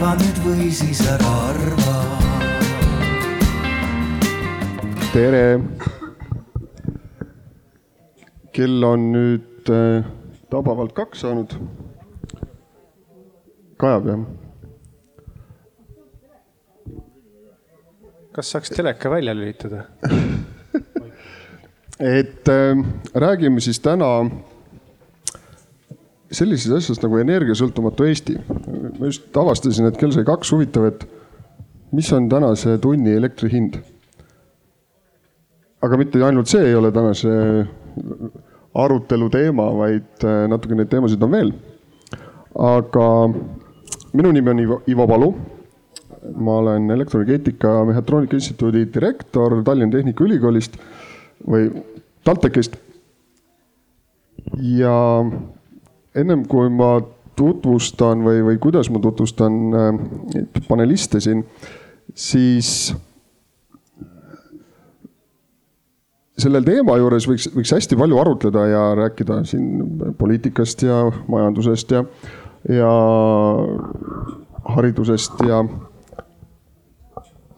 arva nüüd või siis ära arva. tere. kell on nüüd äh, tabavalt kaks saanud. kajab jah? kas saaks teleka välja lülitada et äh, räägime siis täna sellisest asjast nagu energiasõltumatu Eesti. ma just avastasin, et kell sai kaks, huvitav, et mis on tänase tunni elektri hind? aga mitte ainult see ei ole tänase arutelu teema, vaid äh, natuke neid teemasid on veel. aga minu nimi on Ivo, Ivo Palu. ma olen Elektroenergeetika Mehhatroonika Instituudi direktor Tallinna Tehnikaülikoolist või TalTechist. ja ennem kui ma tutvustan või, või kuidas ma tutvustan äh, paneliste siin, siis selle teema juures võiks, võiks hästi palju arutleda ja rääkida siin poliitikast ja majandusest ja, ja haridusest ja.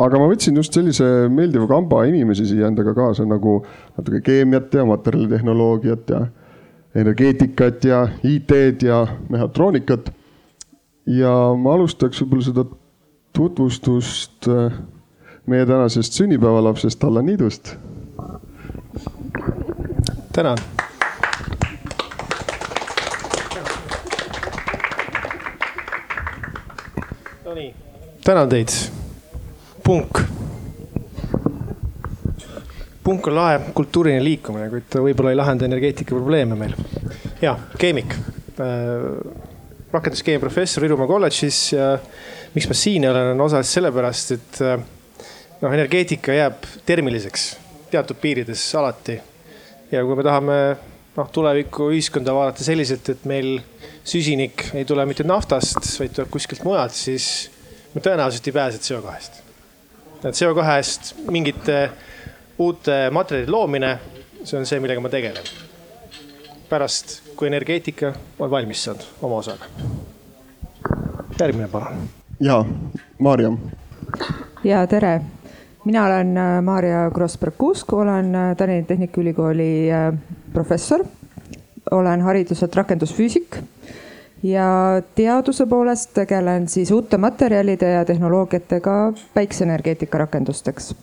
aga ma võtsin just sellise meeldiva kamba inimesi siia endaga kaasa nagu natuke keemiat ja materjalitehnoloogiat ja energeetikat ja IT-d ja mehhatroonikat. ja ma alustaks võib-olla seda tutvustust äh, meie tänasest sünnipäevalapsest Allan Niidust tänan. Tänan teid. punk. Punk on lahe kultuuriline liikumine, kuid võib-olla ei lahenda energeetika probleeme meil. ja, keemik äh,, rakenduskeemia professor Virumaa kolledžis ja miks ma siin olen, on osaliselt sellepärast, et äh, noh, energeetika jääb termiliseks teatud piirides alati ja kui me tahame noh, tuleviku ühiskonda vaadata selliselt, et meil süsinik ei tule mitte naftast, vaid tuleb kuskilt mujalt, siis me tõenäoliselt ei pääse CO2-st. et CO2-st mingite uute materjalide loomine, see on see, millega ma tegelen. pärast, kui energeetika on valmis saanud oma osaga. järgmine palun. ja, Maarja. ja tere mina olen äh, Maarja Krossberg-Kuusk, olen äh, Tallinna Tehnikaülikooli äh, professor. olen hariduselt rakendusfüüsik ja teaduse poolest tegelen siis uute materjalide ja tehnoloogiatega päikseenergeetika rakendusteks.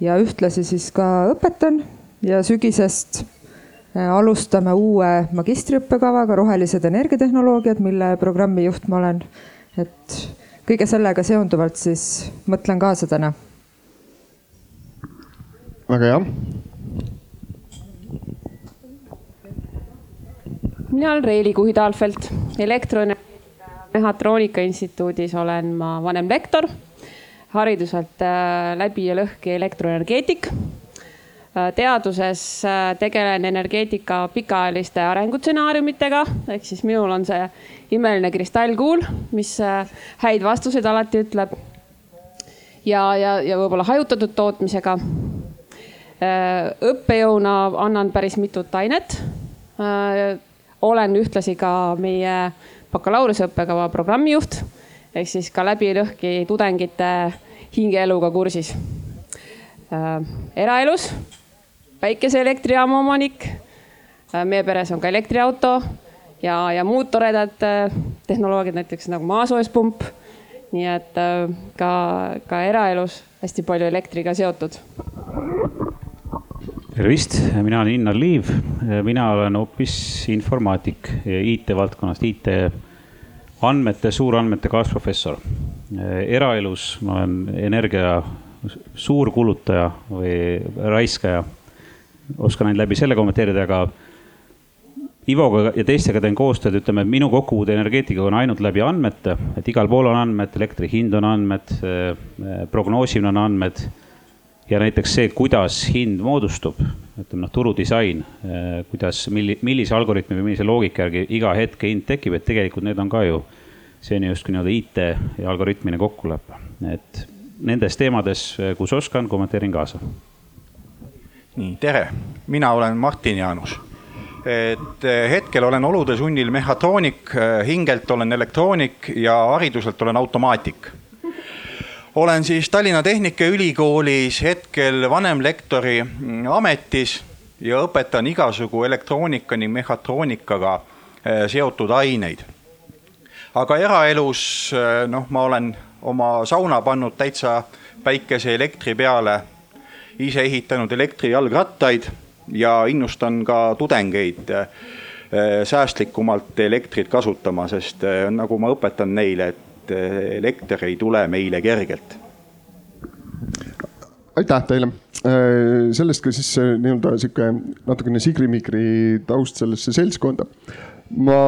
Ja ühtlasi siis ka õpetan ja sügisest alustame uue magistriõppekavaga Rohelised energiatehnoloogiad, mille programmi juht ma olen. et kõige sellega seonduvalt siis mõtlen kaasa täna väga hea. mina olen Reeli Kuhi-Taalfelt, elektroenergeetika mehhatroonika instituudis olen ma vanemlektor, hariduselt äh, läbi ja lõhki elektroenergeetik. Äh, teaduses äh, tegelen energeetika pikaajaliste arengutsenaariumitega, ehk siis minul on see imeline kristallkuul, mis häid vastuseid alati ütleb. ja, ja, ja võib-olla hajutatud tootmisega õppejõuna annan päris mitut ainet. Olen ühtlasi ka meie bakalaureuseõppekava programmijuht ehk siis ka läbi lõhki tudengite hingeeluga kursis. Äh, eraelus päikeseelektrijaama omanik. meie peres on ka elektriauto ja, ja muud toredad tehnoloogiad, näiteks nagu maasoojuspump. nii et ka, ka eraelus hästi palju elektriga seotud tervist, mina olen Innar Liiv, mina olen hoopis informaatik IT-valdkonnast, IT andmete, suurandmete kaasprofessor. eraelus ma olen energia suurkulutaja või raiskaja. oskan ainult läbi selle kommenteerida, aga Ivoga ja teistega teen koostööd, ütleme, et minu kokkupuude energeetikaga on ainult läbi andmete, et igal pool on andmed, elektri hind on andmed, prognoosimine on andmed ja näiteks see, kuidas hind moodustub, ütleme noh, turudisain, eh, kuidas, milli-, millise algoritmi või millise loogika järgi iga hetk hind tekib, et tegelikult need on ka ju, on justkui nii-öelda IT ja algoritmiline kokkulepe, et nendes teemades, eh, kus oskan, kommenteerin kaasa. nii, tere, mina olen Martin Jaanus. et eh, hetkel olen olude sunnil mehhatroonik, hingelt olen elektroonik ja hariduselt olen automaatik. Olen siis Tallinna Tehnikaülikoolis hetkel vanemlektori ametis ja õpetan igasugu elektroonika ning mehhatroonikaga seotud aineid. aga eraelus noh, ma olen oma sauna pannud täitsa päikeseelektri peale, ise ehitanud elektrijalgrattaid ja innustan ka tudengeid äh, säästlikumalt elektrit kasutama, sest nagu ma õpetan neile, et äh, elekter ei tule meile kergelt. aitäh teile, sellest ka siis nii-öelda sihuke natukene sigrimigri taust sellesse seltskonda. ma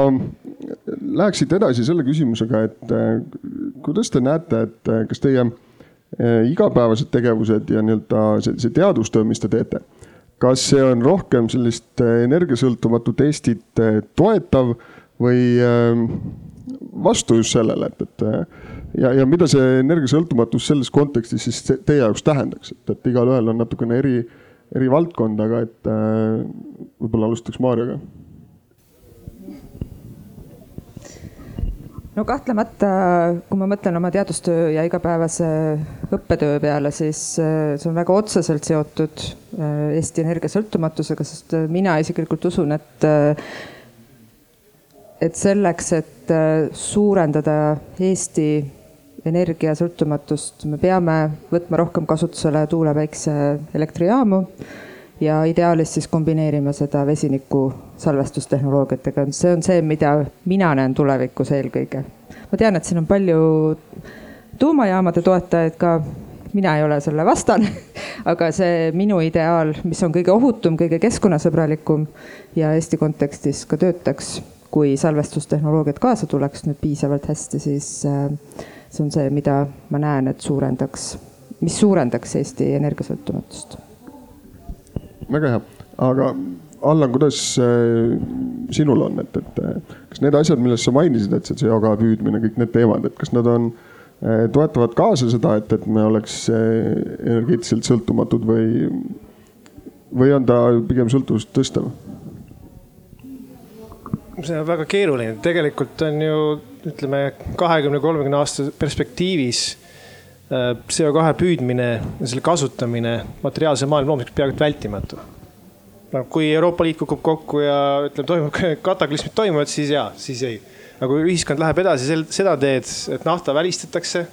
läheks siit edasi selle küsimusega, et kuidas te näete, et kas teie igapäevased tegevused ja nii-öelda see, see teadustöö, mis te teete kas see on rohkem sellist äh, energiasõltumatut Eestit äh, toetav või vastu just sellele, et, et äh, ja, ja mida see energiasõltumatus selles kontekstis siis teie jaoks tähendaks, et, et igalühel on natukene eri, eri valdkond, aga et võib-olla alustaks Maarjaga. No kahtlemata, kui ma mõtlen oma teadustöö ja igapäevase õppetöö peale, siis äh, see on väga otseselt seotud äh, Eesti energiasõltumatusega, sest äh, mina isiklikult usun, et et selleks, et suurendada Eesti energiasõltumatust, me peame võtma rohkem kasutusele tuule, päikse, elektrijaamu ja ideaalis siis kombineerima seda vesiniku salvestustehnoloogiatega, see on see, mida mina näen tulevikus eelkõige. ma tean, et siin on palju tuumajaamade toetajaid ka, mina ei ole selle vastane aga see minu ideaal, mis on kõige ohutum, kõige keskkonnasõbralikum ja Eesti kontekstis ka töötaks, kui salvestustehnoloogiad kaasa tuleks nüüd piisavalt hästi, siis äh, see on see, mida ma näen, et suurendaks, mis suurendaks Eesti energiasõltumatust väga hea, aga Allan, kuidas äh, sinul on, et, et äh, kas need asjad, millest sa mainisid, et see CO2 püüdmine, kõik need teemad, et kas nad on, toetavad kaasa seda, et, et me oleks energeetiliselt sõltumatud või, või on ta pigem sõltuvust tõstav? See on väga keeruline, tegelikult on ju ütleme kahekümne, kolmekümne aasta perspektiivis Äh, CO2 püüdmine ja selle kasutamine materiaalse maailma loomiseks peaaegu et vältimatu. no kui Euroopa Liit kukub kokku ja ütleme, toimub kataklüsmid toimuvad, siis jaa, siis ei. aga kui ühiskond läheb edasi seda teed, et nafta välistatakse,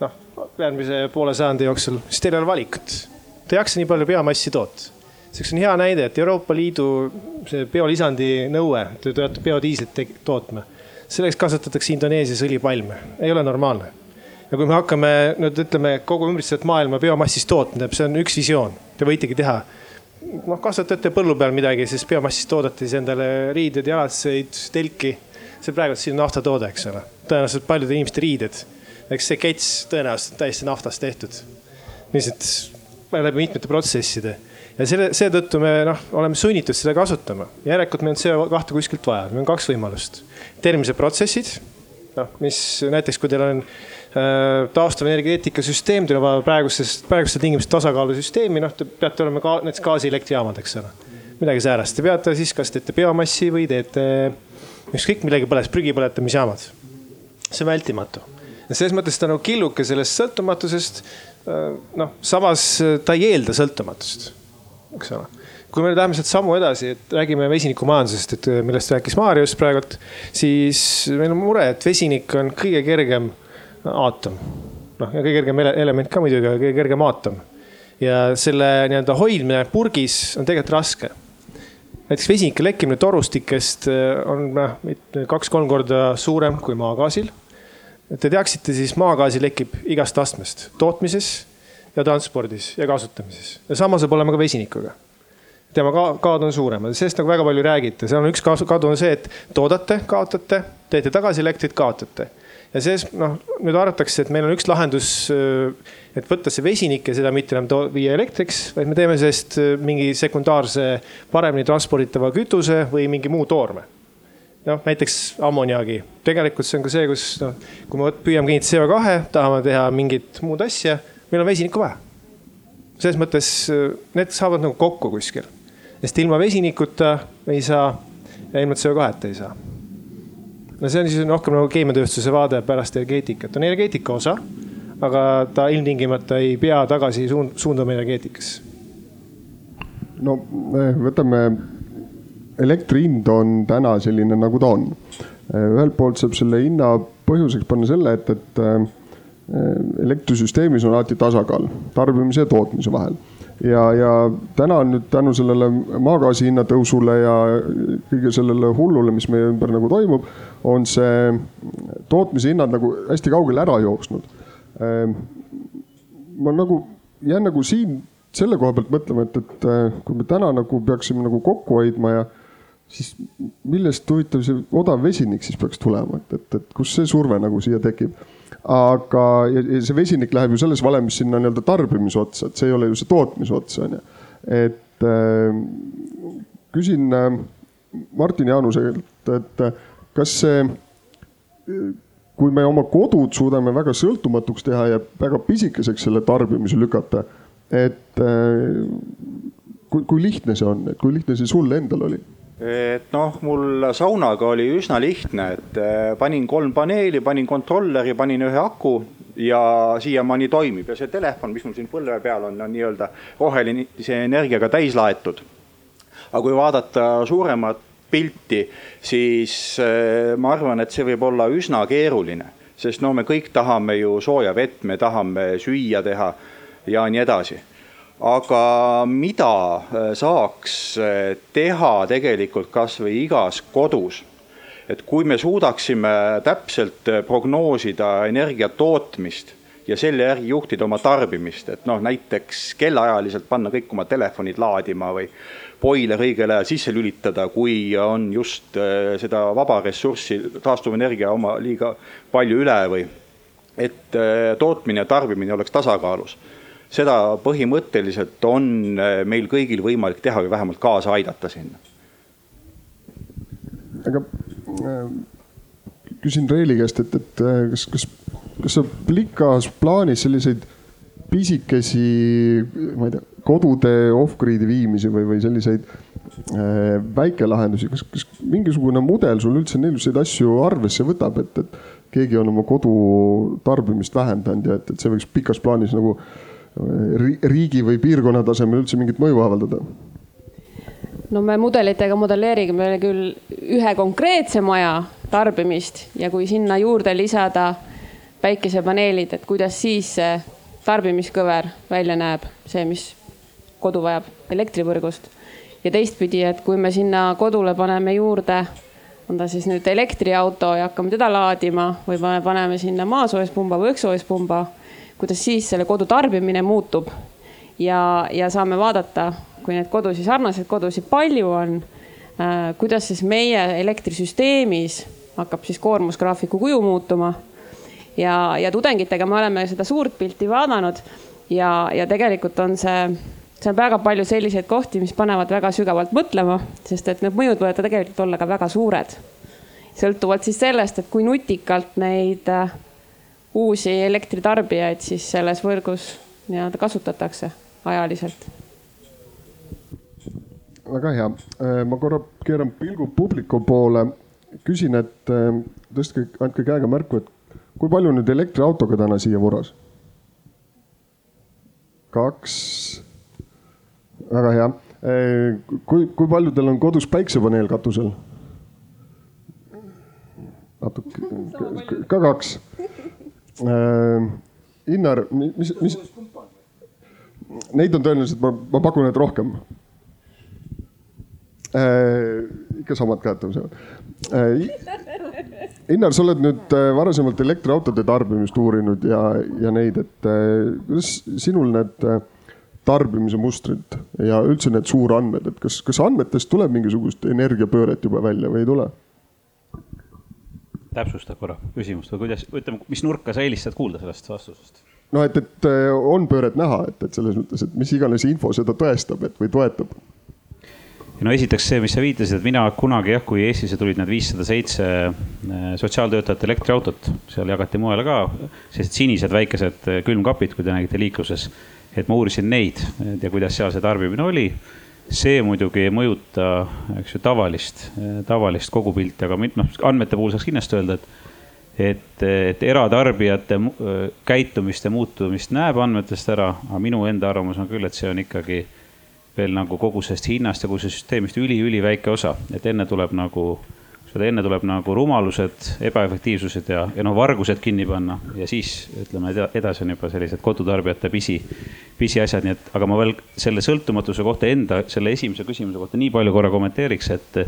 noh järgmise poole sajandi jooksul, siis teil ei ole valikut. Te ei jaksa nii palju biomassi toota. Selleks on hea näide, et Euroopa Liidu see biolisandi nõue, te peate biodiislit tootma. selleks kasvatatakse Indoneesias õlipalme, ei ole normaalne ja kui me hakkame nüüd ütleme kogu ümbritsevat maailma biomassist tootma, see on üks visioon, te võitegi teha. noh, kasvatate põllu peal midagi, siis biomassist toodate siis endale riided, jalatseid, telki. see praegu siin on naftatoode, eks ole, tõenäoliselt paljude inimeste riided. eks see kets tõenäoliselt täiesti naftast tehtud. lihtsalt läbi mitmete protsesside ja selle, seetõttu me noh, oleme sunnitud seda kasutama. järelikult meil on CO2 kuskilt vaja, meil on kaks võimalust. termise protsessid, noh, mis näiteks, kui teil on Äh, taastuvenergeetika süsteem tuleb praegustest, praegustel tingimustel tasakaalusüsteemi, noh, te peate olema ka näiteks gaasielektrijaamad, eks ole. midagi säärast, te peate siis, kas teete biomassi või teete ükskõik millegi põles, prügi põletamisjaamad. see on vältimatu. selles mõttes ta nagu killuke sellest sõltumatusest. Äh, noh, samas ta ei eelda sõltumatust, eks ole kui me läheme sealt sammu edasi, et räägime vesinikumajandusest, et millest rääkis Maarjus praegult, siis meil on mure, et vesinik on kõige kergem aatom. noh, ja kõige kergem element ka muidugi, aga kõige kergem aatom. ja selle nii-öelda hoidmine purgis on tegelikult raske. näiteks vesinike lekkimine torustikest äh, on noh, kaks-kolm korda suurem kui maagaasil. et te teaksite, siis maagaasi lekib igast astmest, tootmises ja transpordis ja kasutamises. Ja sama saab olema ka vesinikuga. Tema ka, kaod on suuremad, sellest nagu väga palju räägite, seal on üks kadu on see, et toodate, kaotate, teete tagasi elektrit, kaotate. Ja selles noh, nüüd arvatakse, et meil on üks lahendus, et võtta see vesinik ja seda mitte enam viia elektriks, vaid me teeme sellest mingi sekundaarse, paremini transporditava kütuse või mingi muu toorme. noh, näiteks ammoniaagi, tegelikult see on ka see, kus noh, kui me püüame kinnitada CO2, tahame teha mingit muud asja, meil on vesinikku vaja. selles mõttes äh, need saavad nagu kokku kuskil sest ilma vesinikuta ei saa ja ilma CO2-ta ei saa. no see on siis rohkem nagu keemiatööstuse vaade pärast energeetikat, on energeetika osa, aga ta ilmtingimata ei pea tagasi suund, suunduma energeetikasse. no võtame, elektri hind on täna selline, nagu ta on. ühelt poolt saab selle hinna põhjuseks panna selle, et, et elektrisüsteemis on alati tasakaal tarbimise ja tootmise vahel ja, ja täna on nüüd tänu sellele maagaasi hinna tõusule ja kõige sellele hullule, mis meie ümber nagu toimub, on see tootmise hinnad nagu hästi kaugele ära jooksnud. Ehm, ma nagu jään nagu siin selle koha pealt mõtlema, et, et kui me täna nagu peaksime nagu kokku hoidma ja siis millest huvitav see odav vesinik siis peaks tulema, et, et, et kus see surve nagu siia tekib aga, see vesinik läheb ju selles valemis sinna nii-öelda tarbimise otsa, et see ei ole ju see tootmise ots, on ju. et äh, küsin äh, Martin Jaanuselt, et äh, kas see, kui me oma kodud suudame väga sõltumatuks teha ja väga pisikeseks selle tarbimise lükata, et kui, kui lihtne see on, et kui lihtne see sul endal oli? Et noh, mul saunaga oli üsna lihtne, et eh, panin kolm paneeli, panin kontrolleri, panin ühe aku ja siiamaani toimib ja see telefon, mis mul siin põlve peal on, on nii-öelda rohelise energiaga täis laetud. aga kui vaadata suuremat pilti, siis eh, ma arvan, et see võib olla üsna keeruline, sest no me kõik tahame ju sooja vett, me tahame süüa teha ja nii edasi aga mida äh, saaks äh, teha tegelikult kasvõi igas kodus, et kui me suudaksime täpselt äh, prognoosida energia tootmist ja selle järgi juhtida oma tarbimist, et noh, näiteks kellaajaliselt panna kõik oma telefonid laadima või boiler õigel ajal sisse lülitada, kui on just seda vaba ressurssi, taastuvenergia oma liiga palju üle või et tootmine ja tarbimine oleks tasakaalus seda põhimõtteliselt on äh, meil kõigil võimalik teha või vähemalt kaasa aidata sinna. aga äh, küsin Reili käest, et, et äh, kas, kas, kas sa pikas plaanis selliseid pisikesi, ma ei tea, kodude off-grid'i viimisi või, või selliseid äh, väikelahendusi, kas, kas mingisugune mudel sul üldse niisuguseid asju arvesse võtab, et, et keegi on oma kodu tarbimist vähendanud ja et, et see võiks pikas plaanis nagu äh, riigi või piirkonna tasemel üldse mingit mõju avaldada? no me mudelitega modelleerime küll ühe konkreetse maja tarbimist ja kui sinna juurde lisada päikesepaneelid, et kuidas siis see tarbimiskõver välja näeb, see, mis kodu vajab elektrivõrgust. ja teistpidi, et kui me sinna kodule paneme juurde, on ta siis nüüd elektriauto ja hakkame teda laadima või me paneme sinna maasoojuspumba või õhksoojuspumba kuidas siis selle kodu tarbimine muutub. ja, ja saame vaadata, kui neid kodusid, sarnaseid kodusid palju on äh,, kuidas siis meie elektrisüsteemis hakkab siis koormusgraafiku kuju muutuma. ja, ja tudengitega me oleme seda suurt pilti vaadanud ja, ja tegelikult on see see on väga palju selliseid kohti, mis panevad väga sügavalt mõtlema, sest et need mõjud võivad tegelikult olla ka väga suured. sõltuvalt siis sellest, et kui nutikalt neid äh, uusi elektritarbijaid siis selles võrgus nii-öelda kasutatakse ajaliselt. väga hea, äh, ma korra keeran pilgu publiku poole, küsin, et äh, tõstke, andke käega märku, et kui palju nüüd elektriautoga täna siia vuras? kaks, väga hea. Äh, kui, kui paljudel on kodus päiksepaneel katusel? natuke, ka kaks. Innar, mis, mis? Neid on tõenäoliselt, ma, ma pakun, et rohkem äh,. ikka samad käed tõusevad äh,. Innar, sa oled nüüd äh, varasemalt elektriautode tarbimist uurinud ja, ja neid, et äh, kuidas sinul need äh, tarbimise mustrid ja üldse need suurandmed, et kas, kas andmetest tuleb mingisugust energiapööret juba välja või ei tule? Täpsusta korra küsimust või kuidas, ütleme, mis nurka sa eelistad kuulda sellest vastusest? no et, et äh, on pööret näha, et, et selles mõttes, et mis iganes info seda tõestab, et või toetab. no esiteks see, mis sa viitasid, et mina kunagi jah, kui Eestisse tulid need viissada seitse äh, sotsiaaltöötajate elektriautot, seal jagati mujale ka sellised sinised väikesed äh, külmkapid, kui te nägite liikluses. et ma uurisin neid ja kuidas seal see tarbimine oli see muidugi ei mõjuta, eks ju, tavalist, tavalist kogupilti, aga noh, andmete puhul saaks kindlasti öelda, et et, et eratarbijate käitumist ja muutumist näeb andmetest ära, aga minu enda arvamus on küll, et see on ikkagi veel nagu kogu sellest hinnast ja kogu sellest süsteemist üli-üliväike osa, et enne tuleb nagu seda enne tuleb nagu rumalused, ebaefektiivsused ja, ja noh, vargused kinni panna. Ja siis ütleme edasi on juba sellised kodutarbijate pisi, pisiasjad, nii et, aga ma veel selle sõltumatuse kohta enda, selle esimese küsimuse kohta nii palju korra kommenteeriks, et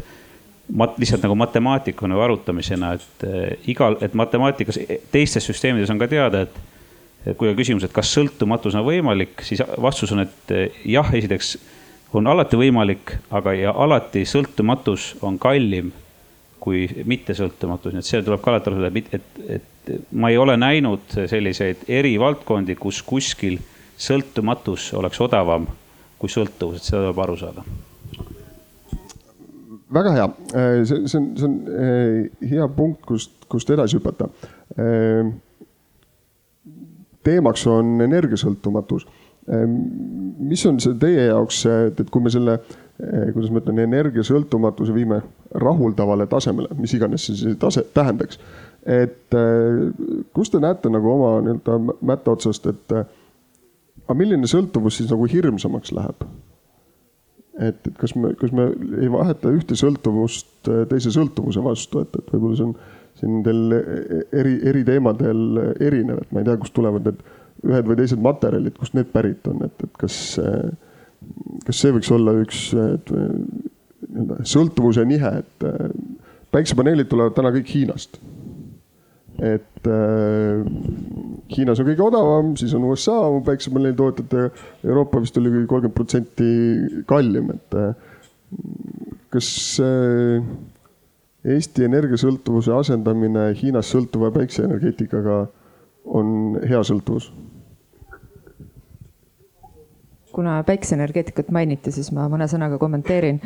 mat-, lihtsalt nagu matemaatikuna või arutamisena, et eh, igal, et matemaatikas, teistes süsteemides on ka teada, et et kui on küsimus, et kas sõltumatus on võimalik, siis vastus on, et eh, jah, esiteks on alati võimalik, aga ja alati sõltumatus on kallim kui mittesõltumatus, nii et see tuleb ka alati aru saada, et, et, et ma ei ole näinud selliseid erivaldkondi, kus kuskil sõltumatus oleks odavam kui sõltuvus, et seda tuleb aru saada. väga hea, see, see on, see on eh, hea punkt, kust, kust edasi hüpata. Eh, teemaks on energiasõltumatus. Mis on see teie jaoks, et, kui me selle Eh, kuidas ma ütlen, energiasõltumatuse viime rahuldavale tasemele, mis iganes see tase tähendaks. et eh, kus te näete nagu oma nii-öelda mätta otsast, et eh, aga milline sõltuvus siis nagu hirmsamaks läheb? et, et kas me, kas me ei vaheta ühte sõltuvust teise sõltuvuse vastu, et, et võib-olla see on siin teil eri, eri teemadel erinev, et ma ei tea, kust tulevad need ühed või teised materjalid, kust need pärit on, et, et kas äh, kas see võiks olla üks nii-öelda sõltuvuse nihe, et äh, päiksepaneelid tulevad täna kõik Hiinast. et äh, Hiinas on kõige odavam, siis on USA päiksepaneeli tootjate, Euroopa vist oli kolmkümmend protsenti kallim, et äh, kas äh, Eesti energiasõltuvuse asendamine Hiinast sõltuva päikseenergeetikaga on hea sõltuvus? Kuna päikseenergeetikat mainiti, siis ma mõne sõnaga kommenteerin.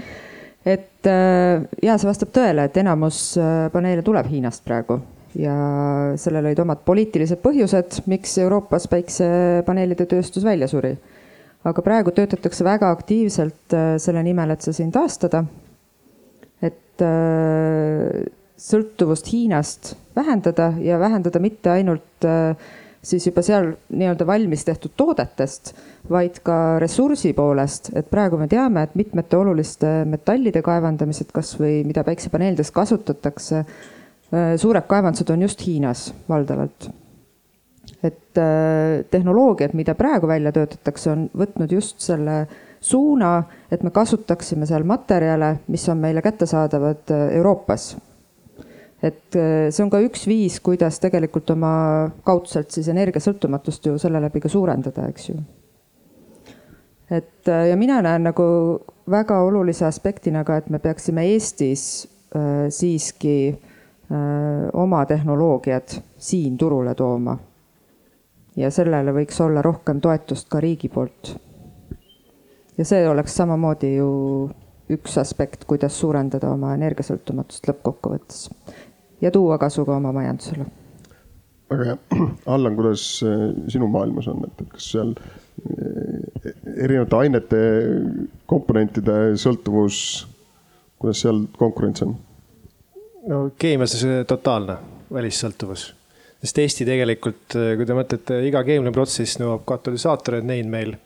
et äh, ja see vastab tõele, et enamus äh, paneele tuleb Hiinast praegu ja sellel olid omad poliitilised põhjused, miks Euroopas päiksepaneelide tööstus välja suri. aga praegu töötatakse väga aktiivselt äh, selle nimel, et see siin taastada. et sõltuvust Hiinast vähendada ja vähendada mitte ainult siis juba seal nii-öelda valmis tehtud toodetest, vaid ka ressursi poolest, et praegu me teame, et mitmete oluliste metallide kaevandamised, kasvõi mida päiksepaneelides kasutatakse, äh, suured kaevandused on just Hiinas valdavalt. et äh, tehnoloogiad, mida praegu välja töötatakse, on võtnud just selle suuna, et me kasutaksime seal materjale, mis on meile kättesaadavad äh, Euroopas et äh, see on ka üks viis, kuidas tegelikult oma kaudselt siis energiasõltumatust ju selle läbi ka suurendada, eks ju. et äh, ja mina näen nagu väga olulise aspektina ka, et me peaksime Eestis äh, siiski äh, oma tehnoloogiad siin turule tooma. ja sellele võiks olla rohkem toetust ka riigi poolt. ja see oleks samamoodi ju üks aspekt, kuidas suurendada oma energiasõltumatust lõppkokkuvõttes ja tuua kasu ka oma majandusele. väga hea, Allan, kuidas äh, sinu maailmas on, et kas seal äh, erinevate ainete komponentide sõltuvus, kuidas seal konkurents on? no keemias on see totaalne välissõltuvus, sest Eesti tegelikult, äh, kui te mõtlete, iga keemiline protsess nõuab katalüsaatoreid, neid meil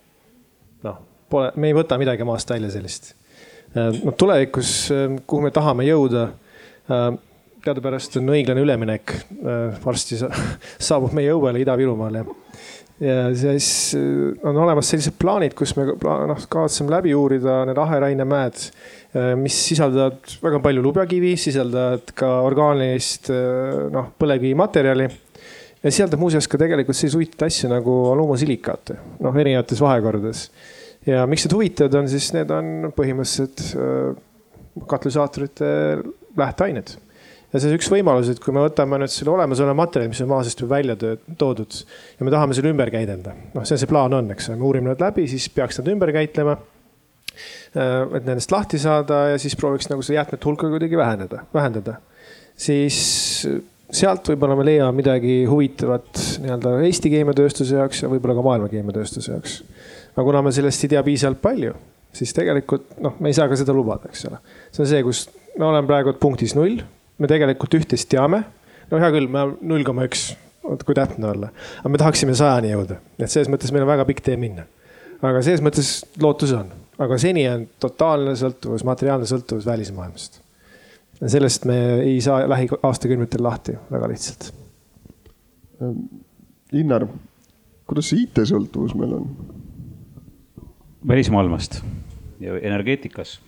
noh, pole, me ei võta midagi maast välja sellist. noh, tulevikus, kuhu me tahame jõuda teadupärast on õiglane üleminek äh, varsti saabub meie õuele Ida-Virumaal ja, ja siis äh, on olemas sellised plaanid, kus me noh, kavatseme läbi uurida need aherainemäed, äh, mis sisaldavad väga palju lubjakivi, sisaldavad ka orgaanilist noh, põlevkivimaterjali. Ja sisaldab muuseas ka tegelikult selliseid huvitavaid asju nagu aluumusilikaate, noh, erinevates vahekordades. ja miks need huvitavad on, siis need on põhimõtteliselt katalüsaatorite lähteained ja see on üks võimalus, et kui me võtame nüüd selle olemasoleva materjali, mis on maa seest välja toodud ja me tahame selle ümber käidelda, noh, see see plaan on, eks me uurime nad läbi, siis peaks nad ümber käitlema. Äh, et nendest lahti saada ja siis prooviks nagu seda jäätmete hulka kuidagi väheneda, vähendada. siis sealt võib-olla me leiame midagi huvitavat nii-öelda Eesti keemiatööstuse jaoks ja võib-olla ka maailma keemiatööstuse jaoks. aga kuna me sellest ei tea piisavalt palju, siis tegelikult noh, me ei saa ka seda lubada, eks ole. see on see, kus me oleme praegu punktis null, me tegelikult üht-teist teame. no hea küll, me null koma üks, oota kui täpne olla, aga me tahaksime sajani jõuda, et selles mõttes meil on väga pikk tee minna. aga selles mõttes lootus on, aga seni on totaalne sõltuvus, materiaalne sõltuvus välismaailmast. sellest me ei saa lähiaastakümnetel lahti väga lihtsalt. Innar, kuidas see IT-sõltuvus meil on? välismaailmast ja energeetikas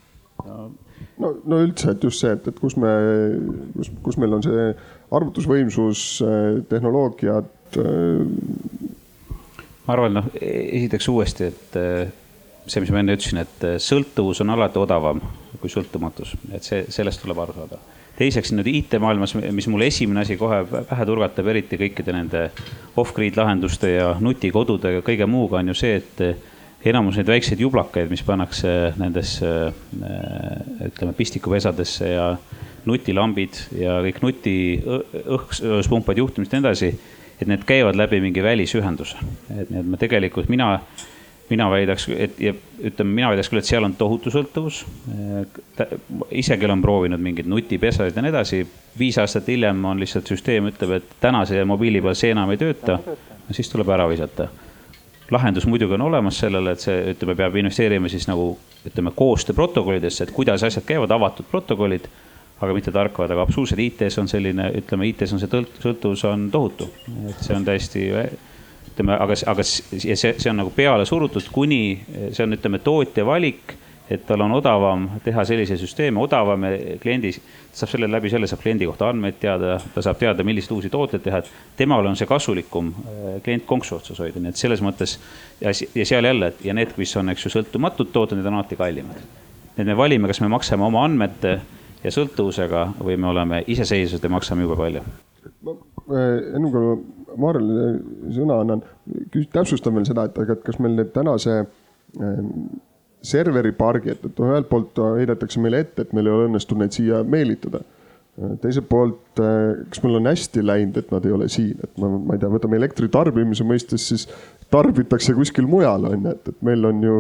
no, no üldse, et just see, et, et kus me, kus, kus meil on see arvutusvõimsus, tehnoloogiad. ma arvan, noh, esiteks uuesti, et eh, see, mis ma enne ütlesin, et eh, sõltuvus on alati odavam kui sõltumatus, et see, sellest tuleb aru saada. teiseks nüüd IT-maailmas, mis mulle esimene asi kohe pähe turgatab, eriti kõikide nende off-grid lahenduste ja nutikodude ja kõige muuga on ju see, et enamus neid väikseid jublakaid, mis pannakse nendesse ütleme pistikupesadesse ja nutilambid ja kõik nuti õhkspumpad juhtimist ja nii edasi. et need käivad läbi mingi välisühenduse, et et me tegelikult mina, mina väidaks, et ja ütleme, mina väidaks küll, et seal on tohutu sõltuvus. isegi olen proovinud mingeid nutipesasid ja nii edasi. viis aastat hiljem on lihtsalt süsteem ütleb, et täna see mobiili peal see enam ei tööta, siis tuleb ära visata lahendus muidugi on olemas sellele, et see, ütleme, peab investeerima siis nagu ütleme koostööprotokollidesse, et kuidas asjad käivad, avatud protokollid. aga mitte tarkvad, aga absoluutselt IT-s on selline, ütleme, IT-s on see sõltuvus on tohutu, et see on täiesti ütleme, aga, aga see, see on nagu peale surutud, kuni see on, ütleme, tootja valik et tal on odavam teha selliseid süsteeme, odavam kliendi, ta saab selle läbi selle saab kliendi kohta andmeid teada, ta saab teada, milliseid uusi tooteid teha, et temale on see kasulikum äh, klient konksu otsas hoida, nii et selles mõttes ja, ja seal jälle, et ja need, mis on, eks ju, sõltumatud tooted, need on alati kallimad. et me valime, kas me maksame oma andmete ja sõltuvusega või me oleme iseseisvad ja maksame jube palju. Äh, enne kui ma Maarjale sõna annan, täpsustan veel seda, et aga kas meil nüüd tänase äh, serveripargi, et, et noh, ühelt poolt heidetakse meile ette, et meil ei ole õnnestunud neid siia meelitada. teiselt poolt, kas meil on hästi läinud, et nad ei ole siin, et ma, ma ei tea, võtame elektri tarbimise mõistes, siis tarbitakse kuskil mujal on ju, et, et meil on ju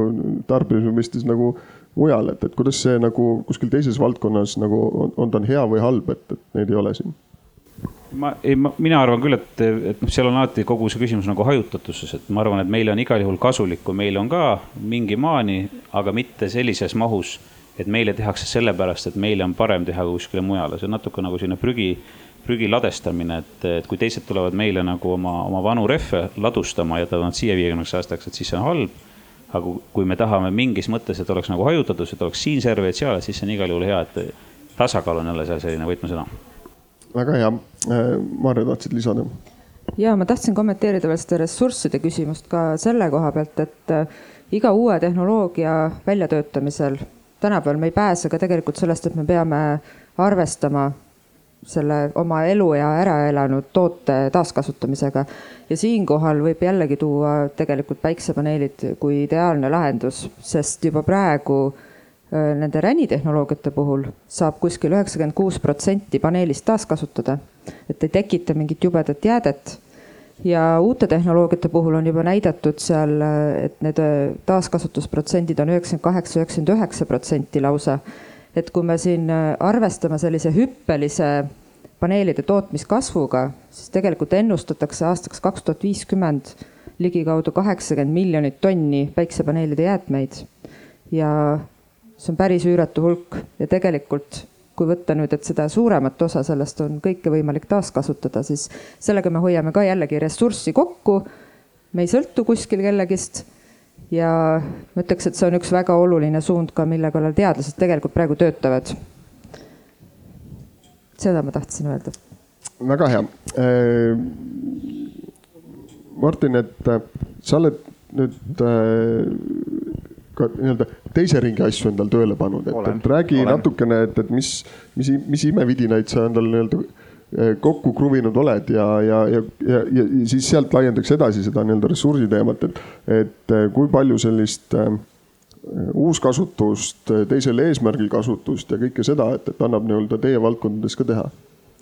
tarbimise mõistes nagu mujal, et, et kuidas see nagu kuskil teises valdkonnas nagu on, on ta hea või halb, et, et neid ei ole siin ma, ei, mina arvan küll, et, et noh, seal on alati kogu see küsimus nagu hajutatuses, et ma arvan, et meile on igal juhul kasulik, kui meil on ka mingi maani, aga mitte sellises mahus, et meile tehakse sellepärast, et meile on parem teha kuskile mujale, see on natuke nagu selline prügi, prügi ladestamine, et, et kui teised tulevad meile nagu oma, oma vanu rehve ladustama ja nad siia viiekümneks aastaks, et siis see on halb. aga kui me tahame mingis mõttes, et oleks nagu hajutatus, et oleks siin serverid, seal, siis see on igal juhul hea, et tasakaal on jälle seal selline võtmesõna väga hea. Äh, Maarja, tahtsid lisada? ja ma tahtsin kommenteerida veel seda ressursside küsimust ka selle koha pealt, et äh, iga uue tehnoloogia väljatöötamisel tänapäeval me ei pääse ka tegelikult sellest, et me peame arvestama selle oma eluea ära elanud toote taaskasutamisega. ja siinkohal võib jällegi tuua tegelikult päiksepaneelid kui ideaalne lahendus, sest juba praegu Äh, nende ränitehnoloogiate puhul saab kuskil üheksakümmend kuus protsenti paneelist taaskasutada, et ei tekita mingit jubedat jäädet. ja uute tehnoloogiate puhul on juba näidatud seal, et need äh, taaskasutusprotsendid on üheksakümmend kaheksa, üheksakümmend üheksa protsenti lausa. et kui me siin äh, arvestame sellise hüppelise paneelide tootmiskasvuga, siis tegelikult ennustatakse aastaks kaks tuhat viiskümmend ligikaudu kaheksakümmend miljonit tonni päiksepaneelide jäätmeid ja see on päris üüratu hulk ja tegelikult kui võtta nüüd, et seda suuremat osa sellest on kõike võimalik taaskasutada, siis sellega me hoiame ka jällegi ressurssi kokku. me ei sõltu kuskil kellegist ja ma ütleks, et see on üks väga oluline suund ka, mille kallal teadlased tegelikult praegu töötavad. seda ma tahtsin öelda. väga hea. Äh, Martin, et äh, sa oled nüüd äh, ka nii-öelda teise ringi asju endal tööle pannud, et, et räägi olen. natukene, et, et mis, mis, mis imevidinaid sa endal nii-öelda eh, kokku kruvinud oled ja, ja, ja, ja, ja siis sealt laiendaks edasi seda nii-öelda ressursi teemat, et, et eh, kui palju sellist äh, uuskasutust, teisel eesmärgil kasutust ja kõike seda, et, et annab nii-öelda teie valdkondades ka teha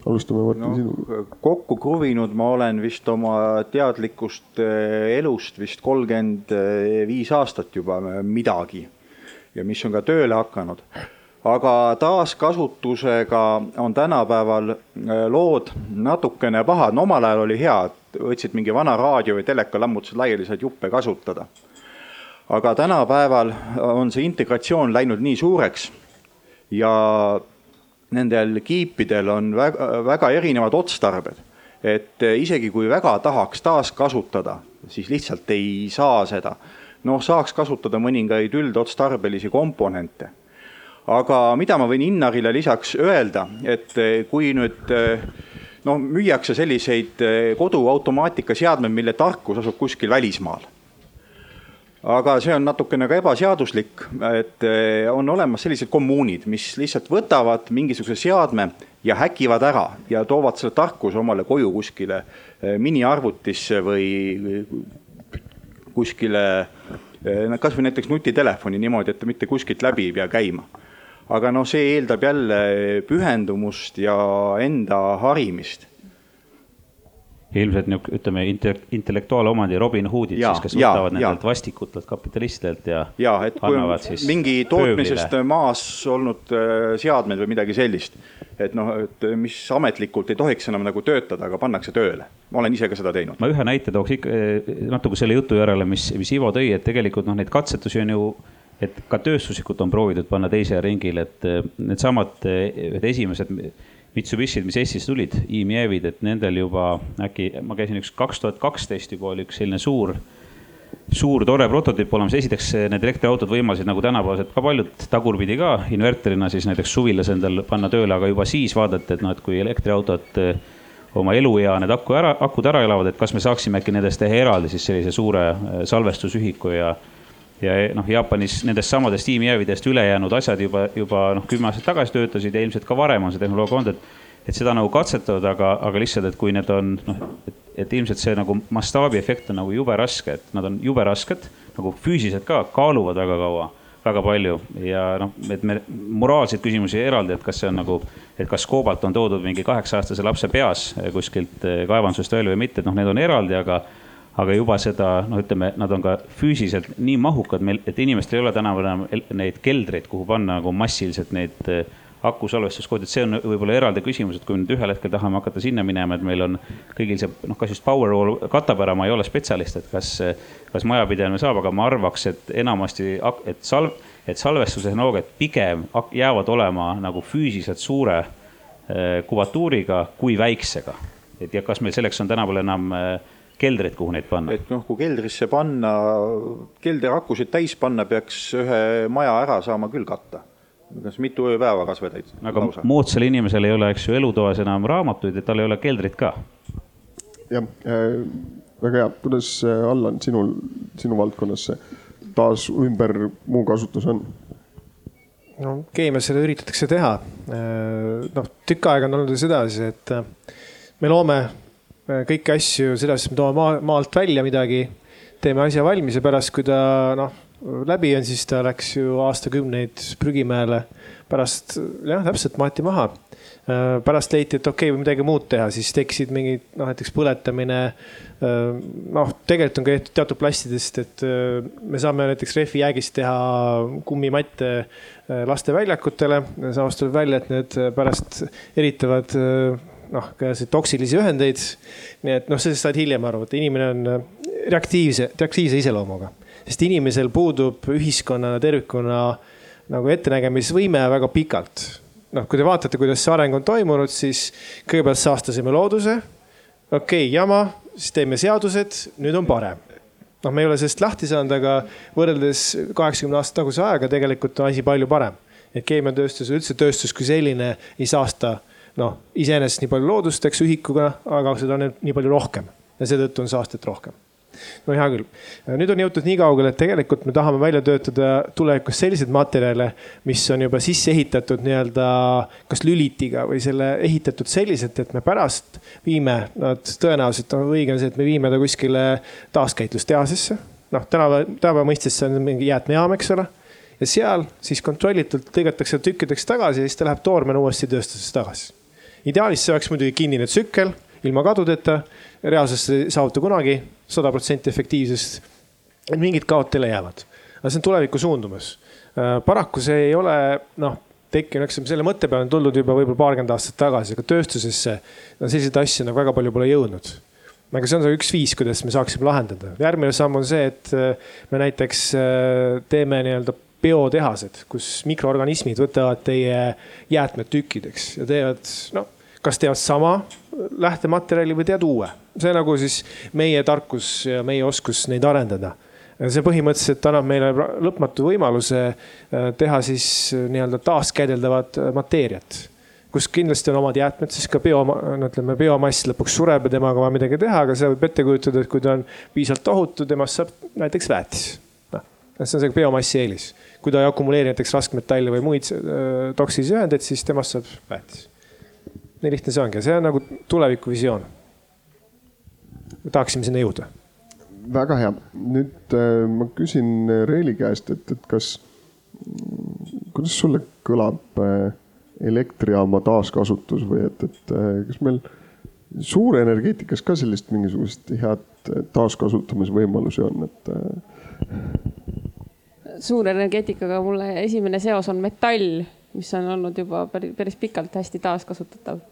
alustame Martin no, sinuga. kokku kruvinud ma olen vist oma teadlikust elust vist kolmkümmend viis aastat juba midagi ja mis on ka tööle hakanud. aga taaskasutusega on tänapäeval äh, lood natukene pahad, no omal ajal oli hea, et võtsid mingi vana raadio või teleka, lammutasid laiali, said juppe kasutada. aga tänapäeval on see integratsioon läinud nii suureks ja nendel kiipidel on väga, väga erinevad otstarbed, et isegi kui väga tahaks taaskasutada, siis lihtsalt ei saa seda. noh, saaks kasutada mõningaid üldotstarbelisi komponente. aga mida ma võin Innarile lisaks öelda, et kui nüüd no müüakse selliseid koduautomaatikaseadmeid, mille tarkus asub kuskil välismaal aga see on natukene ka ebaseaduslik, et eh, on olemas sellised kommuunid, mis lihtsalt võtavad mingisuguse seadme ja häkivad ära ja toovad selle tarkuse omale koju kuskile eh, miniarvutisse või kuskile eh, kasvõi näiteks nutitelefoni niimoodi, et ta mitte kuskilt läbi ei pea käima. aga noh, see eeldab jälle pühendumust ja enda harimist ilmselt niisugune, ütleme, intellektuaalomandi Robin Hoodid ja, siis, kes ja, võtavad nendelt vastikutelt kapitalistidelt ja. ja, et kui on mingi tootmisest pööblile. maas olnud äh, seadmed või midagi sellist, et noh, et mis ametlikult ei tohiks enam nagu töötada, aga pannakse tööle. ma olen ise ka seda teinud. ma ühe näite tooks ikka äh, natuke selle jutu järele, mis, mis Ivo tõi, et tegelikult noh, neid katsetusi on ju et ka tööstuslikult on proovitud panna teisele ringile, et äh, needsamad esimesed Mitsubishid, mis Eestisse tulid, IMEV-id, et nendel juba äkki, ma käisin üks kaks tuhat kaksteist juba oli üks selline suur, suur tore prototüüp olemas. esiteks need elektriautod võimaldasid nagu tänapäevased ka paljud tagurpidi ka inverterina siis näiteks suvilas endal panna tööle, aga juba siis vaadati, et noh, et kui elektriautod eh, oma eluea need aku ära, akud ära elavad, et kas me saaksime äkki nendest teha eraldi siis sellise suure eh, salvestusühiku ja ja noh, Jaapanis nendest samadest tiimijäävidest ülejäänud asjad juba, juba noh, kümme aastat tagasi töötasid ja ilmselt ka varem on see tehnoloogia olnud, et. et seda nagu katsetavad, aga, aga lihtsalt, et kui need on noh, et, et ilmselt see nagu mastaabiefekt on nagu jube raske, et nad on jube rasked nagu füüsiliselt ka kaaluvad väga kaua väga palju ja noh, et me moraalseid küsimusi eraldi, et kas see on nagu, et kas koobalt on toodud mingi kaheksa aastase lapse peas kuskilt kaevandusest välja või mitte, et noh, need on eraldi, aga aga juba seda, noh, ütleme, nad on ka füüsiliselt nii mahukad meil, et inimestel ei ole tänapäeval enam neid keldreid, kuhu panna nagu massiliselt neid äh, akusalvestuskohti, et see on võib-olla eraldi küsimus, et kui nüüd ühel hetkel tahame hakata sinna minema, et meil on kõigil see noh, kas just Powerwall katab ära, ma ei ole spetsialist, et kas, kas majapidamine saab, aga ma arvaks, et enamasti, et salv, et salvestustehnoloogiad pigem jäävad olema nagu füüsiliselt suure äh, kubatuuriga kui väiksega. et ja kas meil selleks on tänapäeval enam äh, keldrit, kuhu neid panna? et noh, kui keldrisse panna, keldriakusid täis panna, peaks ühe maja ära saama küll katta kas mitu ööpäeva kasvõi täitsa. aga lausa. moodsal inimesel ei ole, eks ju, elutoas enam raamatuid, et tal ei ole keldrit ka. jah äh,, väga hea, kuidas äh, Allan, sinul, sinu valdkonnas see taas ümber muu kasutus on? no keemias seda üritatakse teha. Äh, noh, tükk aega on olnud sedasi, et äh, me loome kõiki asju sedasi, et me toome maa, maalt välja midagi, teeme asja valmis ja pärast, kui ta noh, läbi on, siis ta läks ju aastakümneid prügimäele. pärast jah, täpselt maeti maha. Äh, pärast leiti, et okei okay,, või midagi muud teha, siis tekkisid mingid noh, näiteks põletamine. Äh, noh, tegelikult on ka teatud plastidest, et me saame näiteks rehvijäägist teha kummimatte lasteväljakutele. samas tuleb välja, et need pärast eritavad noh, ka toksilisi ühendeid. nii et noh, sellest saad hiljem aru, et inimene on äh, reaktiivse, reaktiivse iseloomuga, sest inimesel puudub ühiskonnana tervikuna nagu ettenägemisvõime väga pikalt. noh, kui te vaatate, kuidas see areng on toimunud, siis kõigepealt saastasime looduse. okei okay,, jama, siis teeme seadused, nüüd on parem noh, me ei ole sellest lahti saanud, aga võrreldes kaheksakümne aasta taguse ajaga tegelikult on asi palju parem. et keemiatööstus, üldse tööstus kui selline ei saasta noh, iseenesest nii palju loodust, eks ühikuga, aga seda on nii palju rohkem ja seetõttu on saastet rohkem no hea küll, nüüd on jõutud nii kaugele, et tegelikult me tahame välja töötada tulevikus selliseid materjale, mis on juba sisse ehitatud nii-öelda kas lülitiga või selle ehitatud selliselt, et me pärast viime nad, tõenäoliselt on õige on see, et me viime ta kuskile taaskäitlustehasesse. noh, tänapäeva, tänapäeva mõistes see on mingi jäätmejaam, eks ole. ja seal siis kontrollitult lõigatakse tükkideks tagasi ja siis ta läheb toormena uuesti tööstusesse tagasi ideaalis see oleks muidugi kinnine tsükkel ilma kadudeta, reaalsuses ei saavuta kunagi sada protsenti efektiivsust. mingid kaod teile jäävad, aga see on tulevikku suundumas. paraku see ei ole noh tekkinud, eks selle mõtte peale on tuldud juba võib-olla paarkümmend aastat tagasi, aga tööstusesse no selliseid asju nagu väga palju pole jõudnud aga see on see üks viis, kuidas me saaksime lahendada. järgmine samm on see, et me näiteks teeme nii-öelda biotehased, kus mikroorganismid võtavad teie jäätmed tükkideks ja teevad noh, kas teevad sama lähtematerjali või teevad uue. see nagu siis meie tarkus ja meie oskus neid arendada see põhimõtteliselt annab meile lõpmatu võimaluse äh, teha siis äh, nii-öelda taaskäideldavat äh, mateeriat kus kindlasti on omad jäätmed, siis ka bio, no ütleme, biomass lõpuks sureb ja temaga on vaja midagi teha, aga seda võib ette kujutada, et kui ta on piisavalt ohutu, temast saab näiteks väetis. noh, see on see biomassi eelis. kui ta ei akumuleeri näiteks raskmetalle või muid äh, toksilisi ühendeid, siis temast saab väetis. Nii lihtne see ongi ja see on nagu tulevikuvisioon. tahaksime sinna jõuda väga hea, nüüd äh, ma küsin Reeli käest, et, et kas, kuidas sulle kõlab äh, elektrijaama taaskasutus või et, et äh, kas meil suurenergeetikas ka sellist mingisugust head taaskasutamisvõimalusi on, et? suurenergeetikaga mulle esimene seos on metall, mis on olnud juba päris, päris pikalt hästi taaskasutatav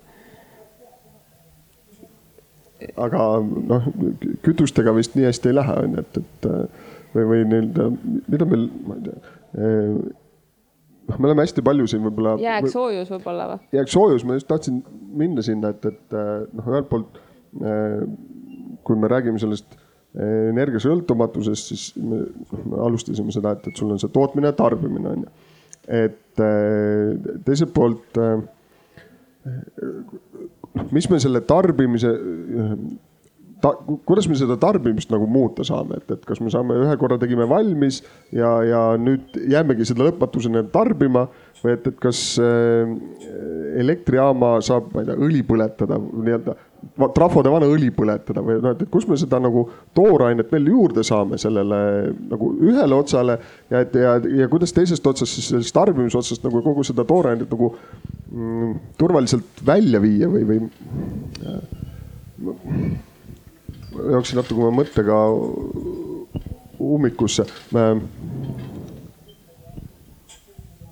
aga noh, kütustega vist nii hästi ei lähe, on ju, et, et või, või nii-öelda, mida meil, ma ei tea eh, noh, me oleme hästi palju siin võib-olla. jääksoojus võib-olla või? jääksoojus, ma just tahtsin minna sinna, et, et noh, ühelt poolt kui me räägime sellest energiasõltumatusest, siis me, noh, me alustasime seda, et, et sul on see tootmine ja tarbimine on ju. et teiselt poolt mis me selle tarbimise ta,, kuidas me seda tarbimist nagu muuta saame, et, et kas me saame ühe korra tegime valmis ja, ja nüüd jäämegi seda lõpmatuseni tarbima või et, et kas äh, elektrijaama saab, ma ei tea, õli põletada nii-öelda trafode vana õli põletada või noh, et kus me seda nagu toorainet veel juurde saame sellele nagu ühele otsale ja et ja, ja kuidas teisest otsast siis sellest tarbimise otsast nagu kogu seda toorainet nagu mm, turvaliselt välja viia või, või jooksin natuke oma mõttega ummikusse.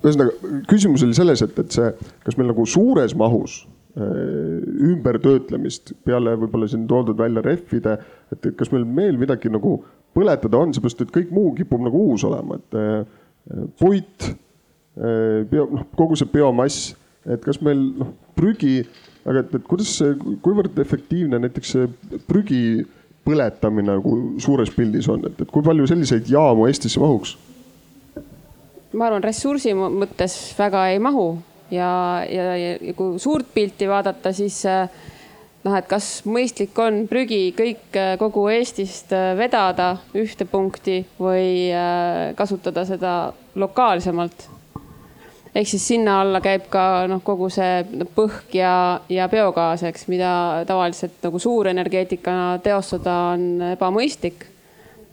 ühesõnaga küsimus oli selles, et, et see, kas meil nagu suures mahus Äh, ümbertöötlemist peale võib-olla siin toodud välja rehvide, et kas meil veel midagi nagu põletada on, seepärast et kõik muu kipub nagu uus olema, et äh, puit, äh, bio, noh kogu see biomass, et kas meil noh prügi, aga et, et kuidas kuivõrd efektiivne näiteks see prügi põletamine nagu suures pildis on, et, et kui palju selliseid jaamu Eestisse mahuks? ma arvan, ressursi mõttes väga ei mahu ja, ja, ja kui suurt pilti vaadata, siis äh, noh, et kas mõistlik on prügi kõik äh, kogu Eestist äh, vedada ühte punkti või kasutada seda lokaalsemalt. ehk siis sinna alla käib ka noh, kogu see põhk ja, ja biogaas, eks, mida tavaliselt nagu suurenergeetikana teostada on ebamõistlik.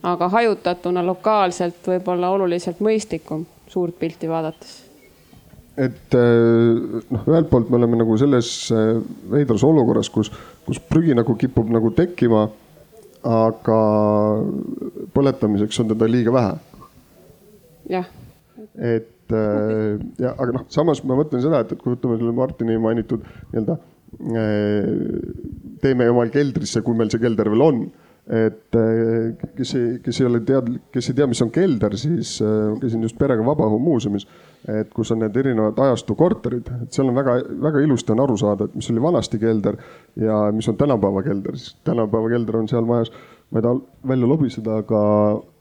aga hajutatuna lokaalselt võib-olla oluliselt mõistlikum suurt pilti vaadates et eh, noh, ühelt poolt me oleme nagu selles eh, veidras olukorras, kus, kus prügi nagu kipub nagu tekkima. aga põletamiseks on teda liiga vähe. jah. et eh, ja, aga noh, samas ma mõtlen seda, et, et kui võtame selle Martini mainitud nii-öelda teeme omal keldrisse, kui meil see kelder veel on et kes ei, kes ei ole teadlik, kes ei tea, mis on kelder, siis käisin just perega Vabaõhu muuseumis et kus on need erinevad ajastu korterid, et seal on väga-väga ilusti on aru saada, et mis oli vanasti kelder ja mis on tänapäeva kelder, siis tänapäeva kelder on seal majas, ma ei taha välja lobiseda, aga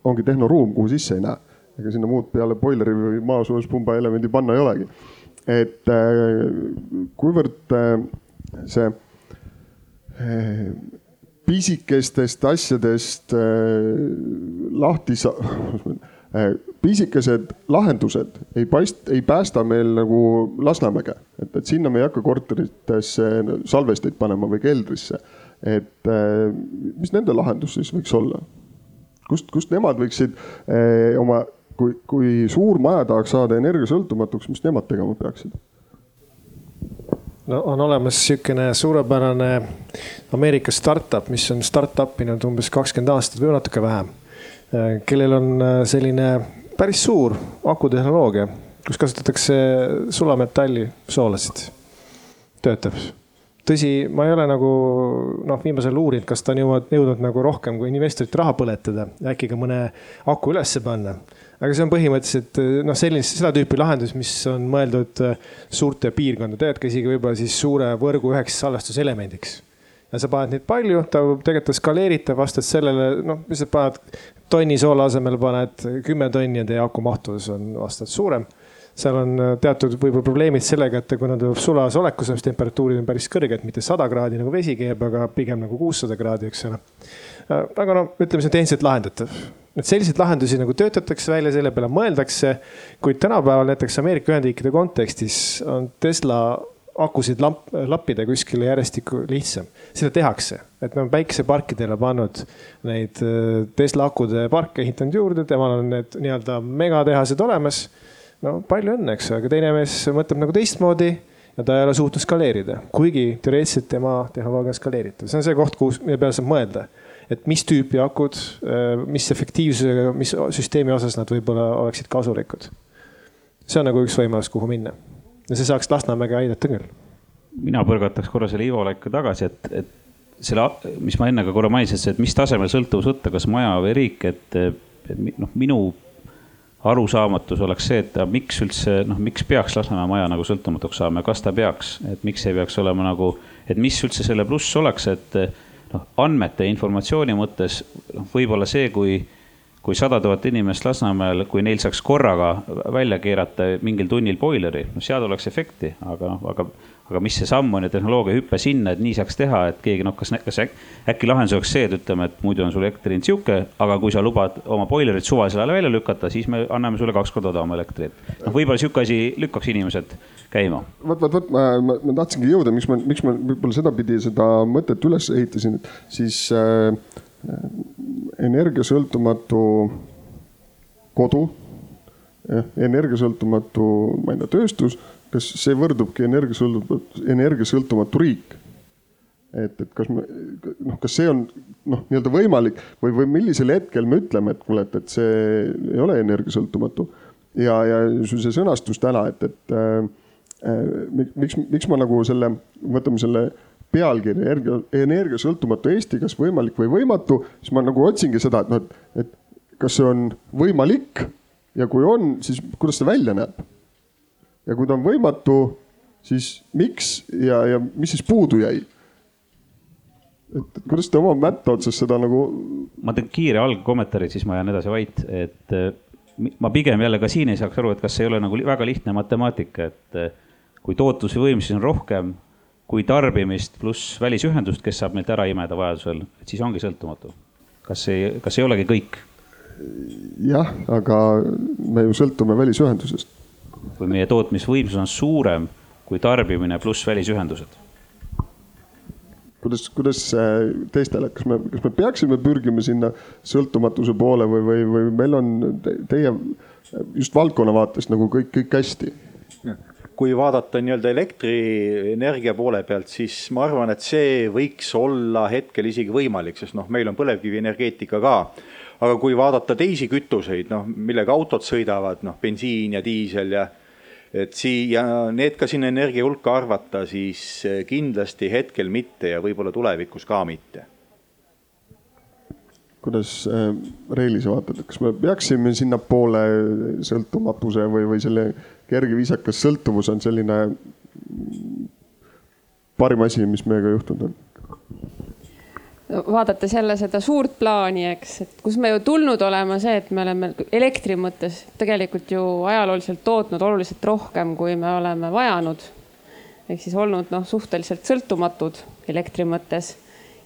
ongi tehnoruum, kuhu sisse ei näe. ega sinna muud peale boileri või maasoojuspumba elemendi panna ei olegi. et äh, kuivõrd äh, see äh, pisikestest asjadest lahti sa-, pisikesed lahendused ei paist-, ei päästa meil nagu Lasnamäge, et, et sinna me ei hakka korteritesse salvesteid panema või keldrisse. et eh, mis nende lahendus siis võiks olla? kust, kust nemad võiksid eh, oma, kui, kui suur maja tahaks saada energiasõltumatuks, mis nemad tegema peaksid? no on olemas niisugune suurepärane Ameerika startup, mis on startup inud umbes kakskümmend aastat või natuke vähem kellel on selline päris suur akutehnoloogia, kus kasutatakse sulametalli, soolasid, töötab. Tõsi, ma ei ole nagu noh, viimasel ajal uurinud, kas ta on jõudnud, jõudnud nagu rohkem kui investorite raha põletada äkki ka mõne aku ülesse panna. aga see on põhimõtteliselt noh, sellist, seda tüüpi lahendus, mis on mõeldud suurte piirkondade, ka isegi võib-olla siis suure võrgu üheks salvestuselemendiks ja sa paned neid palju, ta tegelikult skaleeritav vastavalt sellele, noh, sa paned tonni soola asemel paned kümme tonni ja teie aku mahtus on vastavalt suurem seal on äh, teatud võib-olla probleemid sellega, et kuna ta tuleb sulas olekus, siis temperatuurid on päris kõrged, mitte sada kraadi nagu vesi keeb, aga pigem nagu kuussada kraadi, eks ole. Äh, aga no ütleme, see on tehniliselt lahendatav. et selliseid lahendusi nagu töötatakse välja, selle peale mõeldakse. kuid tänapäeval näiteks Ameerika Ühendriikide kontekstis on Tesla akusid lamp, lappida kuskile järjestikku lihtsam. seda tehakse, et me oleme päikeseparkidele pannud neid äh, Tesla akude parke ehitanud juurde, temal on need nii-öelda megatehased olemas. No palju õnne, eks ju, aga teine mees mõtleb nagu teistmoodi ja ta ei ole suutnud skaleerida, kuigi teoreetiliselt tema tehnoloogia on skaleeritav, see on see koht, kus, mille peale saab mõelda. et mis tüüpi akud, äh, mis efektiivsusega, mis süsteemi osas nad võib-olla oleksid kasulikud. see on nagu üks võimalus, kuhu minna ja see saaks Lasnamäge aidata küll. mina põrgataks korra selle Ivo Laiku tagasi, et, et selle, mis ma enne ka korra mainisin, et mis tasemel sõltuvus võtta, kas maja või riik, et, et noh, minu arusaamatus oleks see, et miks üldse, noh, miks peaks Lasnamäe maja nagu sõltumatuks saama ja kas ta peaks, et miks ei peaks olema nagu, et mis üldse selle pluss oleks, et noh, andmete ja informatsiooni mõttes noh, võib-olla see, kui kui sada tuhat inimest Lasnamäel, kui neil saaks korraga välja keerata mingil tunnil boileri, no seal oleks efekti, aga noh, aga aga mis see samm on ja tehnoloogia hüpe sinna, et nii saaks teha, et keegi noh, kas, kas äkki lahendus oleks see, et ütleme, et muidu on sul elektri hind sihuke, aga kui sa lubad oma boilerit suvalisel ajal välja lükata, siis me anname sulle kaks korda odavama elektrit. noh, võib-olla sihuke asi lükkaks inimesed käima. vot, vot, vot ma, ma, ma tahtsingi jõuda, miks ma, miks ma võib-olla sedapidi seda mõtet üles ehitasin, et siis äh, energiasõltumatu kodu, energiasõltumatu, ma ei tea, tööstus kas see võrdubki energiasõltumatu, energiasõltumatu riik? et, et kas me, noh, kas see on noh, nii-öelda võimalik või, või millisel hetkel me ütleme, et kuule, et, et see ei ole energiasõltumatu. ja, ja see sõnastus täna, et, et äh, äh miks, miks ma nagu selle, võtame selle pealkirja energia, energiasõltumatu Eesti, kas võimalik või võimatu, siis ma nagu otsingi seda, et noh, et, et kas see on võimalik ja kui on, siis kuidas see välja näeb ja kui ta on võimatu, siis miks ja, ja mis siis puudu jäi? et kuidas te oma mätta otsas seda nagu? ma teen kiire algkommentaari, siis ma jään edasi vait, et eh, ma pigem jälle ka siin ei saaks aru, et kas ei ole nagu väga lihtne matemaatika, et eh, kui tootluse võimsusi on rohkem kui tarbimist pluss välisühendust, kes saab meilt ära imeda vajadusel, et siis ongi sõltumatu. kas ei, kas ei olegi kõik? jah, aga me ju sõltume välisühendusest kui meie tootmisvõimsus on suurem kui tarbimine pluss välisühendused kuidas, kuidas teistele, kas me, kas me peaksime pürgima sinna sõltumatuse poole või, või, või meil on teie just valdkonna vaatest nagu kõik, kõik hästi? Kui vaadata nii-öelda elektrienergia poole pealt, siis ma arvan, et see võiks olla hetkel isegi võimalik, sest noh, meil on põlevkivienergeetika ka. aga kui vaadata teisi kütuseid, noh, millega autod sõidavad, noh, bensiin ja diisel ja et siia need ka sinna energia hulka arvata, siis kindlasti hetkel mitte ja võib-olla tulevikus ka mitte. kuidas äh, Reili sa vaatad, kas me peaksime sinnapoole sõltumatuse või, või selle kerge viisakas sõltuvus on selline parim asi, mis meiega juhtunud on? vaadates jälle seda suurt plaani, eks, et kus me ju tulnud olema see, et me oleme elektri mõttes tegelikult ju ajalooliselt tootnud oluliselt rohkem, kui me oleme vajanud. ehk siis olnud noh, suhteliselt sõltumatud elektri mõttes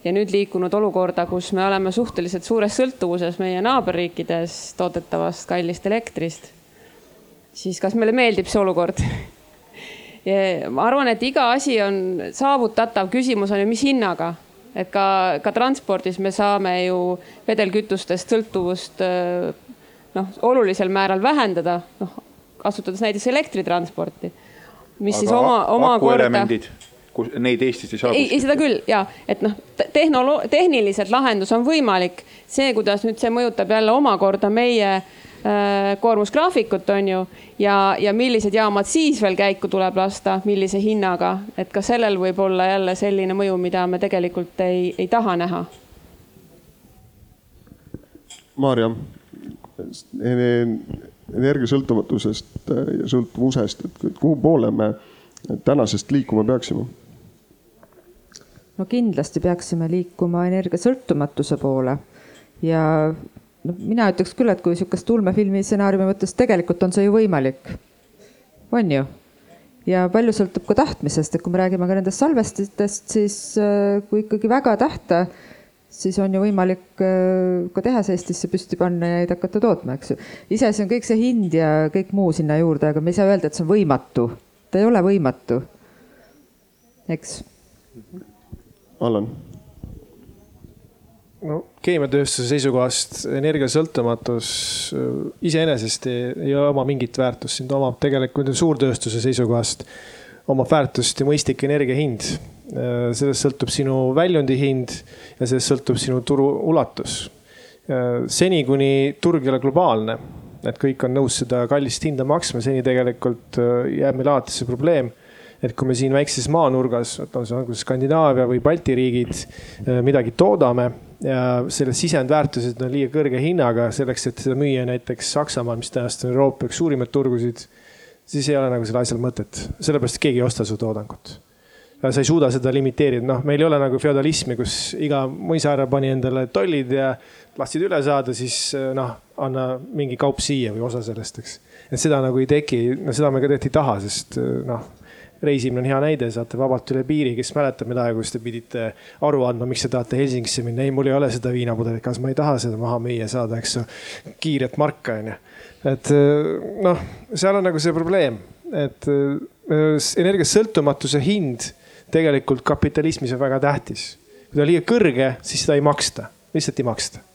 ja nüüd liikunud olukorda, kus me oleme suhteliselt suures sõltuvuses meie naaberriikides toodetavast kallist elektrist. Siis kas meile meeldib see olukord ma arvan, et iga asi on saavutatav, küsimus on ju, mis hinnaga et ka, ka transpordis me saame ju vedelkütustest sõltuvust noh, olulisel määral vähendada, noh kasutades näiteks elektritransporti. mis Aga siis oma, omakorda. kus neid Eestis ei saa. ei, ei seda küll ja, et noh, tehnolo-, tehniliselt lahendus on võimalik. see, kuidas nüüd see mõjutab jälle omakorda meie äh, koormusgraafikut, on ju. ja, ja millised jaamad siis veel käiku tuleb lasta, millise hinnaga, et ka sellel võib olla jälle selline mõju, mida me tegelikult ei, ei taha näha. Maarja, energiasõltumatusest ja sõltuvusest, et kuhu poole me tänasest liikuma peaksime? no kindlasti peaksime liikuma energiasõltumatuse poole ja no mina ütleks küll, et kui sihukest ulmefilmi stsenaariumi mõttes tegelikult on see ju võimalik. on ju? ja palju sõltub ka tahtmisest, et kui me räägime ka nendest salvestitest, siis äh, kui ikkagi väga tahta, siis on ju võimalik äh, ka tehas Eestisse püsti panna ja neid hakata tootma, eks ju. iseasi on kõik see hind ja kõik muu sinna juurde, aga me ei saa öelda, et see on võimatu. ta ei ole võimatu. eks. Allan no keemiatööstuse seisukohast energiasõltumatus äh, iseenesest ei, ei oma mingit väärtust, siin ta omab tegelikult suurtööstuse seisukohast omab väärtust ja mõistlik energia hind. Äh, sellest sõltub sinu väljundi hind ja sellest sõltub sinu turu ulatus. Äh, seni, kuni turg ei ole globaalne, et kõik on nõus seda kallist hinda maksma, seni tegelikult jääb meil alati see probleem et kui me siin väikses maanurgas, on see nagu Skandinaavia või Balti riigid, midagi toodame ja selle sisendväärtused on liiga kõrge hinnaga selleks, et seda müüa näiteks Saksamaal, mis tänast on Euroopa üks suurimaid turgusid. siis ei ole nagu sellel asjal mõtet, sellepärast keegi ei osta su toodangut. sa ei suuda seda limiteerida, noh, meil ei ole nagu feodalismi, kus iga mõisaäär pani endale tollid ja lasid üle saada, siis noh, anna mingi kaup siia või osa sellest, eks. et seda nagu ei teki, no seda me ka tegelikult ei taha, sest noh reisimine on hea näide, saate vabalt üle piiri, kes mäletab neid aegu, kus te pidite aru andma, miks te tahate Helsingisse minna. ei, mul ei ole seda viinapudelit kaasas, ma ei taha seda maha müüa saada, eks ju. kiiret marka on ju. et noh, seal on nagu see probleem, et energiasõltumatuse hind tegelikult kapitalismis on väga tähtis. kui ta on liiga kõrge, siis seda ei maksta, lihtsalt ei maksta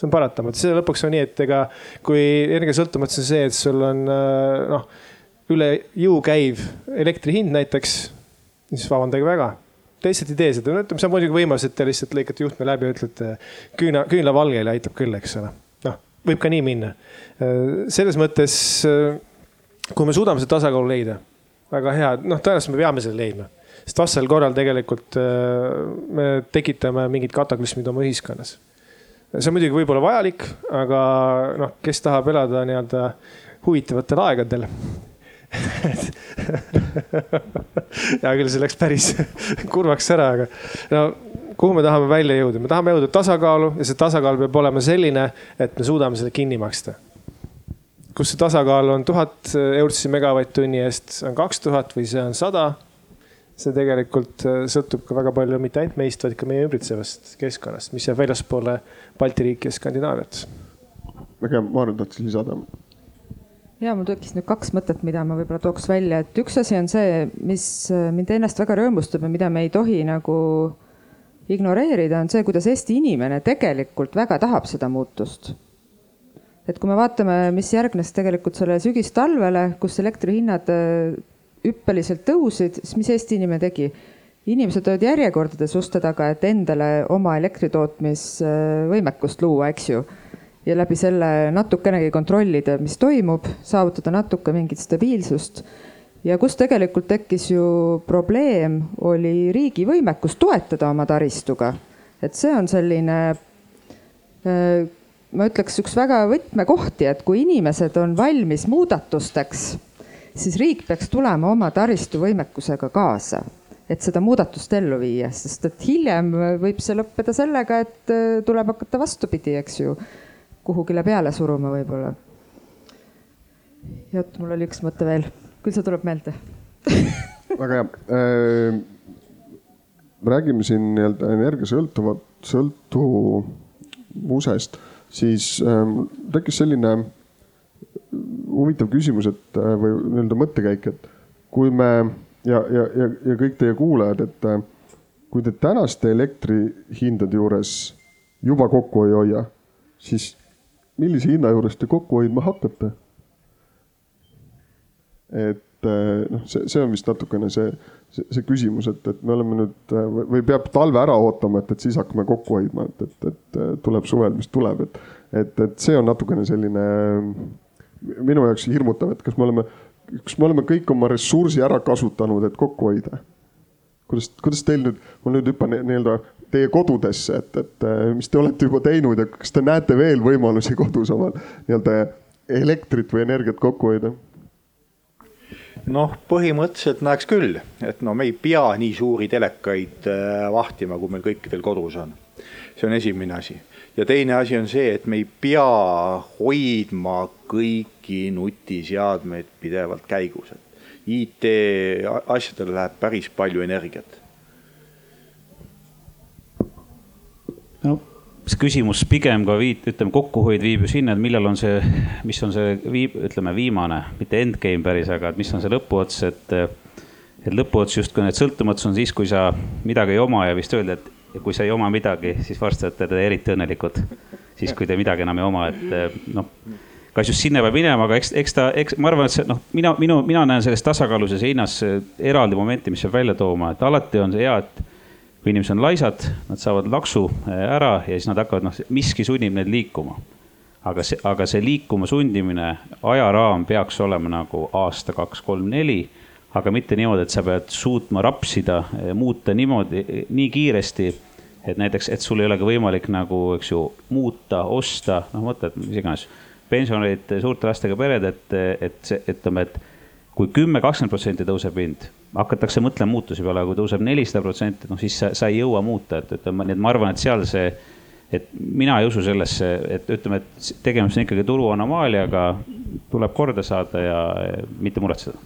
see on paratamatu, see lõpuks on nii, et ega kui energiasõltumatus on see, et sul on noh üle jõu käiv elektri hind näiteks, siis vabandage väga teised ei tee seda, no ütleme, see on muidugi võimalus, et te lihtsalt lõikate juhtme läbi ja ütlete küüna, küünlavalgele aitab küll, eks ole. noh, võib ka nii minna. selles mõttes, kui me suudame seda tasakaalu leida, väga hea, noh, tõenäoliselt me peame selle leidma. sest vastasel korral tegelikult me tekitame mingid kataklüsmid oma ühiskonnas. see on muidugi võib-olla vajalik, aga noh, kes tahab elada nii-öelda huvitavatel aegadel hea küll, see läks päris kurvaks ära, aga no kuhu me tahame välja jõuda, me tahame jõuda tasakaalu ja see tasakaal peab olema selline, et me suudame selle kinni maksta. kus see tasakaal on tuhat eurtsi megavatt-tunni eest, on kaks tuhat või see on sada. see tegelikult äh, sõltub ka väga palju mitte ainult meist, vaid ka meie ümbritsevast keskkonnast, mis jääb väljaspoole Balti riiki ja Skandinaaviat. väga hea, Maarja tahtis lisada ja mul tekkis nüüd kaks mõtet, mida ma võib-olla tooks välja, et üks asi on see, mis äh, mind ennast väga rõõmustab ja mida me ei tohi nagu ignoreerida, on see, kuidas Eesti inimene tegelikult väga tahab seda muutust. et kui me vaatame, mis järgnes tegelikult sellele sügistalvele, kus elektrihinnad äh, hüppeliselt tõusid, siis mis Eesti inimene tegi? inimesed olid järjekordades uste taga, et endale oma elektritootmisvõimekust luua, eks ju ja läbi selle natukenegi kontrollida, mis toimub, saavutada natuke mingit stabiilsust. ja kus tegelikult tekkis ju probleem, oli riigi võimekus toetada oma taristuga. et see on selline, äh, ma ütleks, üks väga võtmekohti, et kui inimesed on valmis muudatusteks, siis riik peaks tulema oma taristuvõimekusega kaasa et seda muudatust ellu viia, sest et hiljem võib see lõppeda sellega, et äh, tuleb hakata vastupidi, eks ju kuhugile peale suruma võib-olla. ja oot, mul oli üks mõte veel, küll see tuleb meelde väga hea äh,. räägime siin nii-öelda energiasõltuvat, sõltuvusest, siis äh, tekkis selline huvitav küsimus, et äh, või nii-öelda mõttekäik, et kui me ja, ja, ja, ja kõik teie kuulajad, et äh, kui te tänaste elektrihindade juures juba kokku ei hoia, siis millise hinna juures te kokku hoidma hakkate? et et noh, see, see on vist natukene see, see, see küsimus, et, et me oleme nüüd või peab talve ära ootama, et, et siis hakkame kokku hoidma, et, et, et tuleb suvel, mis tuleb, et, et, et see on natukene selline minu jaoks hirmutav, et kas me oleme, kas me oleme kõik oma ressursi ära kasutanud, et kokku hoida kuidas, kuidas teil nüüd, ma nüüd hüppan nii-öelda teie kodudesse, et, et mis te olete juba teinud ja kas te näete veel võimalusi kodus omal nii-öelda elektrit või energiat kokku hoida? noh, põhimõtteliselt näeks küll, et no me ei pea nii suuri telekaid äh, vahtima, kui meil kõikidel kodus on. see on esimene asi ja teine asi on see, et me ei pea hoidma kõiki nutiseadmeid pidevalt käigus, et IT asjadele läheb päris palju energiat. No see küsimus pigem ka viit-, ütleme kokkuhoid viib ju sinna, et millal on see, mis on see viib, ütleme viimane, mitte endgame päris, aga et mis on see lõpuots, et. et lõpuots justkui need sõltumatus on siis, kui sa midagi ei oma ja vist öelda, et kui sa ei oma midagi, siis varsti olete te eriti õnnelikud. siis, kui te midagi enam ei oma, et noh kas just sinna peab minema, aga eks, eks ta, eks ma arvan, et see noh, mina, minu, mina näen selles tasakaaluses hinnas eraldi momenti, mis peab välja tooma, et alati on see hea, et kui inimesed on laisad, nad saavad laksu eh, ära ja siis nad hakkavad, noh, miski sunnib neid liikuma. aga see, aga see liikuma sundimine, ajaraam peaks olema nagu aasta, kaks, kolm, neli. aga mitte niimoodi, et sa pead suutma rapsida, eh, muuta niimoodi, nii kiiresti et näiteks, et sul ei olegi võimalik nagu, eks ju, muuta, osta, noh, mõtled, mis iganes pensionärid, suurte lastega pered, et, et see, ütleme, et kui kümme, kakskümmend protsenti tõuseb hind, hakatakse mõtlema muutusi peale, kui tõuseb nelisada protsenti, noh siis sa, sa ei jõua muuta, et ütleme, nii et ma arvan, et seal see, et mina ei usu sellesse, et ütleme, et tegemist on ikkagi turu anomaaliaga, tuleb korda saada ja mitte muretseda.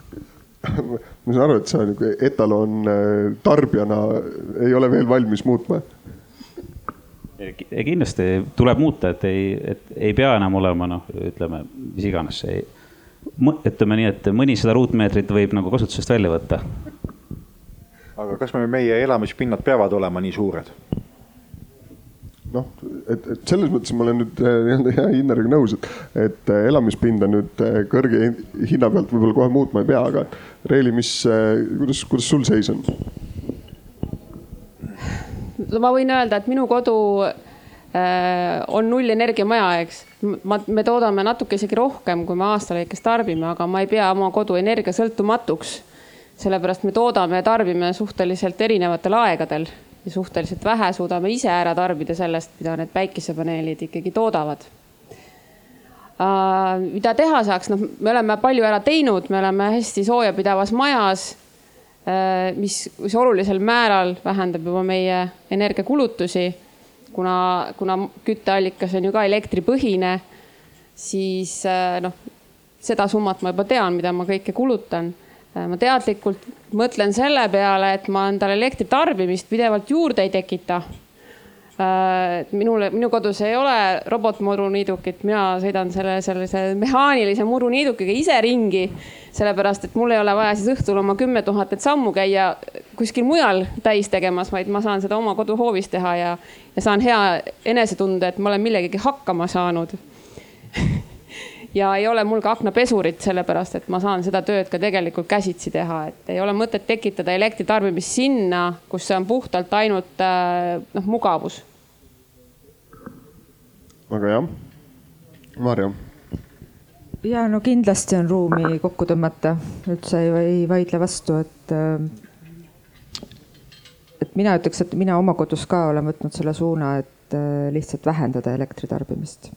Ma saan aru, et sa nagu etalon äh, tarbijana ei ole veel valmis muutma. Kindlasti tuleb muuta, et ei, et ei pea enam olema noh, ütleme, mis iganes, ütleme nii, et mõnisada ruutmeetrit võib nagu kasutusest välja võtta. aga kas me, meie elamispinnad peavad olema nii suured? noh, et, et selles mõttes ma olen nüüd eh, nii-öelda hea Inneriga nõus, et, et eh, elamispinda nüüd eh, kõrge hinna pealt võib-olla kohe muutma ei pea, aga Reili, mis, kuidas, kuidas sul seis on? ma võin öelda, et minu kodu on nullenergia maja, eks. ma, me toodame natuke isegi rohkem, kui me aasta lõikes tarbime, aga ma ei pea oma kodu energiasõltumatuks. sellepärast me toodame ja tarbime suhteliselt erinevatel aegadel ja suhteliselt vähe suudame ise ära tarbida sellest, mida need päikesepaneelid ikkagi toodavad Uh, mida teha saaks, noh, me oleme palju ära teinud, me oleme hästi soojapidavas majas Äh, mis, mis olulisel määral vähendab juba meie energiakulutusi. Kuna, kuna kütteallikas on ju ka elektripõhine, siis äh, noh, seda summat ma juba tean, mida ma kõike kulutan. Äh, ma teadlikult mõtlen selle peale, et ma endale elektritarbimist pidevalt juurde ei tekita Äh, minule, minu kodus ei ole robotmuruniidukit, mina sõidan selle sellise mehaanilise muruniidukiga ise ringi. sellepärast, et mul ei ole vaja siis õhtul oma kümme tuhandet sammu käia kuskil mujal täis tegemas, vaid ma saan seda oma koduhoovis teha ja, ja saan hea enesetunde, et ma olen millegagi hakkama saanud ja ei ole mul ka aknapesurit, sellepärast et ma saan seda tööd ka tegelikult käsitsi teha, et ei ole mõtet tekitada elektritarbimist sinna, kus see on puhtalt ainult äh, noh, mugavus. aga jah, Maarja ja no kindlasti on ruumi kokku tõmmata, üldse ei, ei vaidle vastu, et. Äh, et mina ütleks, et mina oma kodus ka olen võtnud selle suuna, et äh, lihtsalt vähendada elektritarbimist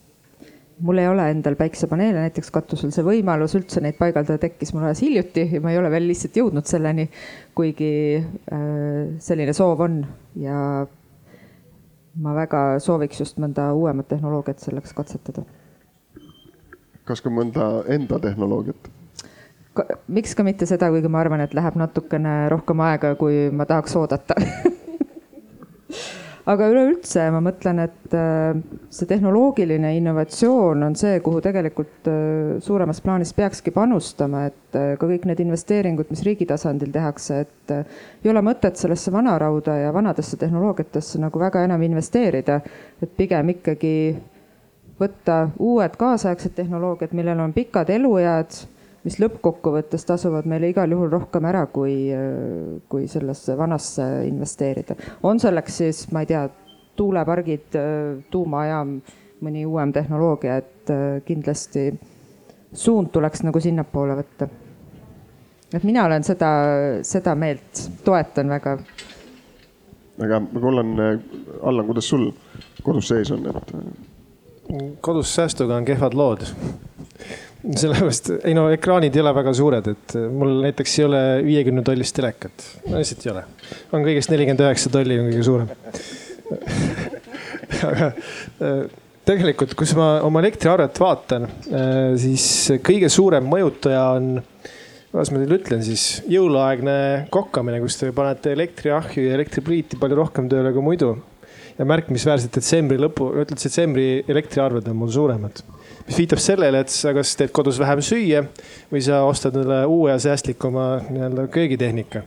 mul ei ole endal päiksepaneele näiteks katusel, see võimalus üldse neid paigaldada tekkis mul alles hiljuti ja ma ei ole veel lihtsalt jõudnud selleni. kuigi äh, selline soov on ja ma väga sooviks just mõnda uuemat tehnoloogiat selleks katsetada. kas ka mõnda enda tehnoloogiat? miks ka mitte seda, kuigi ma arvan, et läheb natukene rohkem aega, kui ma tahaks oodata aga üleüldse ma mõtlen, et äh, see tehnoloogiline innovatsioon on see, kuhu tegelikult äh, suuremas plaanis peakski panustama, et äh, ka kõik need investeeringud, mis riigi tasandil tehakse, et ei ole mõtet sellesse vanarauda ja vanadesse tehnoloogiatesse nagu väga enam investeerida, et pigem ikkagi võtta uued kaasaegsed tehnoloogiad, millel on pikad eluead mis lõppkokkuvõttes tasuvad meile igal juhul rohkem ära, kui, kui sellesse vanasse investeerida. on selleks siis, ma ei tea, tuulepargid, tuumajaam, mõni uuem tehnoloogia, et kindlasti suund tuleks nagu sinnapoole võtta. et mina olen seda, seda meelt, toetan väga. aga Kollan, Allan, kuidas sul kodus sees on, et? kodus säästuga on kehvad lood sellepärast, ei no ekraanid ei ole väga suured, et mul näiteks ei ole viiekümne tollist telekat, lihtsalt ei ole. on kõigest nelikümmend üheksa tolli on kõige suurem aga tegelikult, kus ma oma elektriarvet vaatan, siis kõige suurem mõjutaja on, kuidas ma teile ütlen siis, jõuluaegne kokkamine, kus te panete elektriahju ja elektripliiti palju rohkem tööle kui muidu. ja märkimisväärselt detsembri lõpu, ütled detsembri elektriarved on mul suuremad mis viitab sellele, et sa kas teed kodus vähem süüa või sa ostad endale uue ja säästlikuma nii-öelda köögitehnika.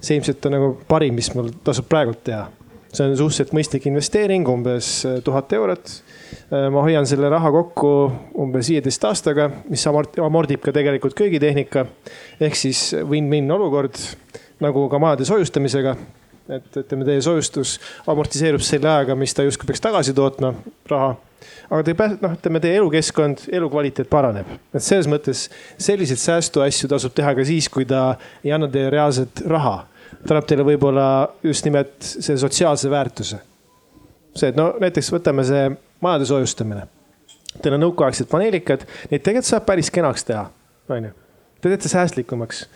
see ilmselt on nagu parim, mis mul tasub praegult teha. see on suhteliselt mõistlik investeering, umbes tuhat eurot. ma hoian selle raha kokku umbes viieteist aastaga, mis amordib ka tegelikult köögitehnika. ehk siis win-win olukord nagu ka majade soojustamisega et ütleme, teie soojustus amortiseerub selle ajaga, mis ta justkui peaks tagasi tootma raha aga te noh, ütleme teie elukeskkond, elukvaliteet paraneb. et selles mõttes selliseid säästuasju tasub teha ka siis, kui ta ei anna teile reaalset raha. ta annab teile võib-olla just nimelt see sotsiaalse väärtuse. see, et no näiteks võtame see majade soojustamine. Teil on nõukaaegsed paneelikad, neid tegelikult saab päris kenaks teha, onju. Te teete säästlikumaks.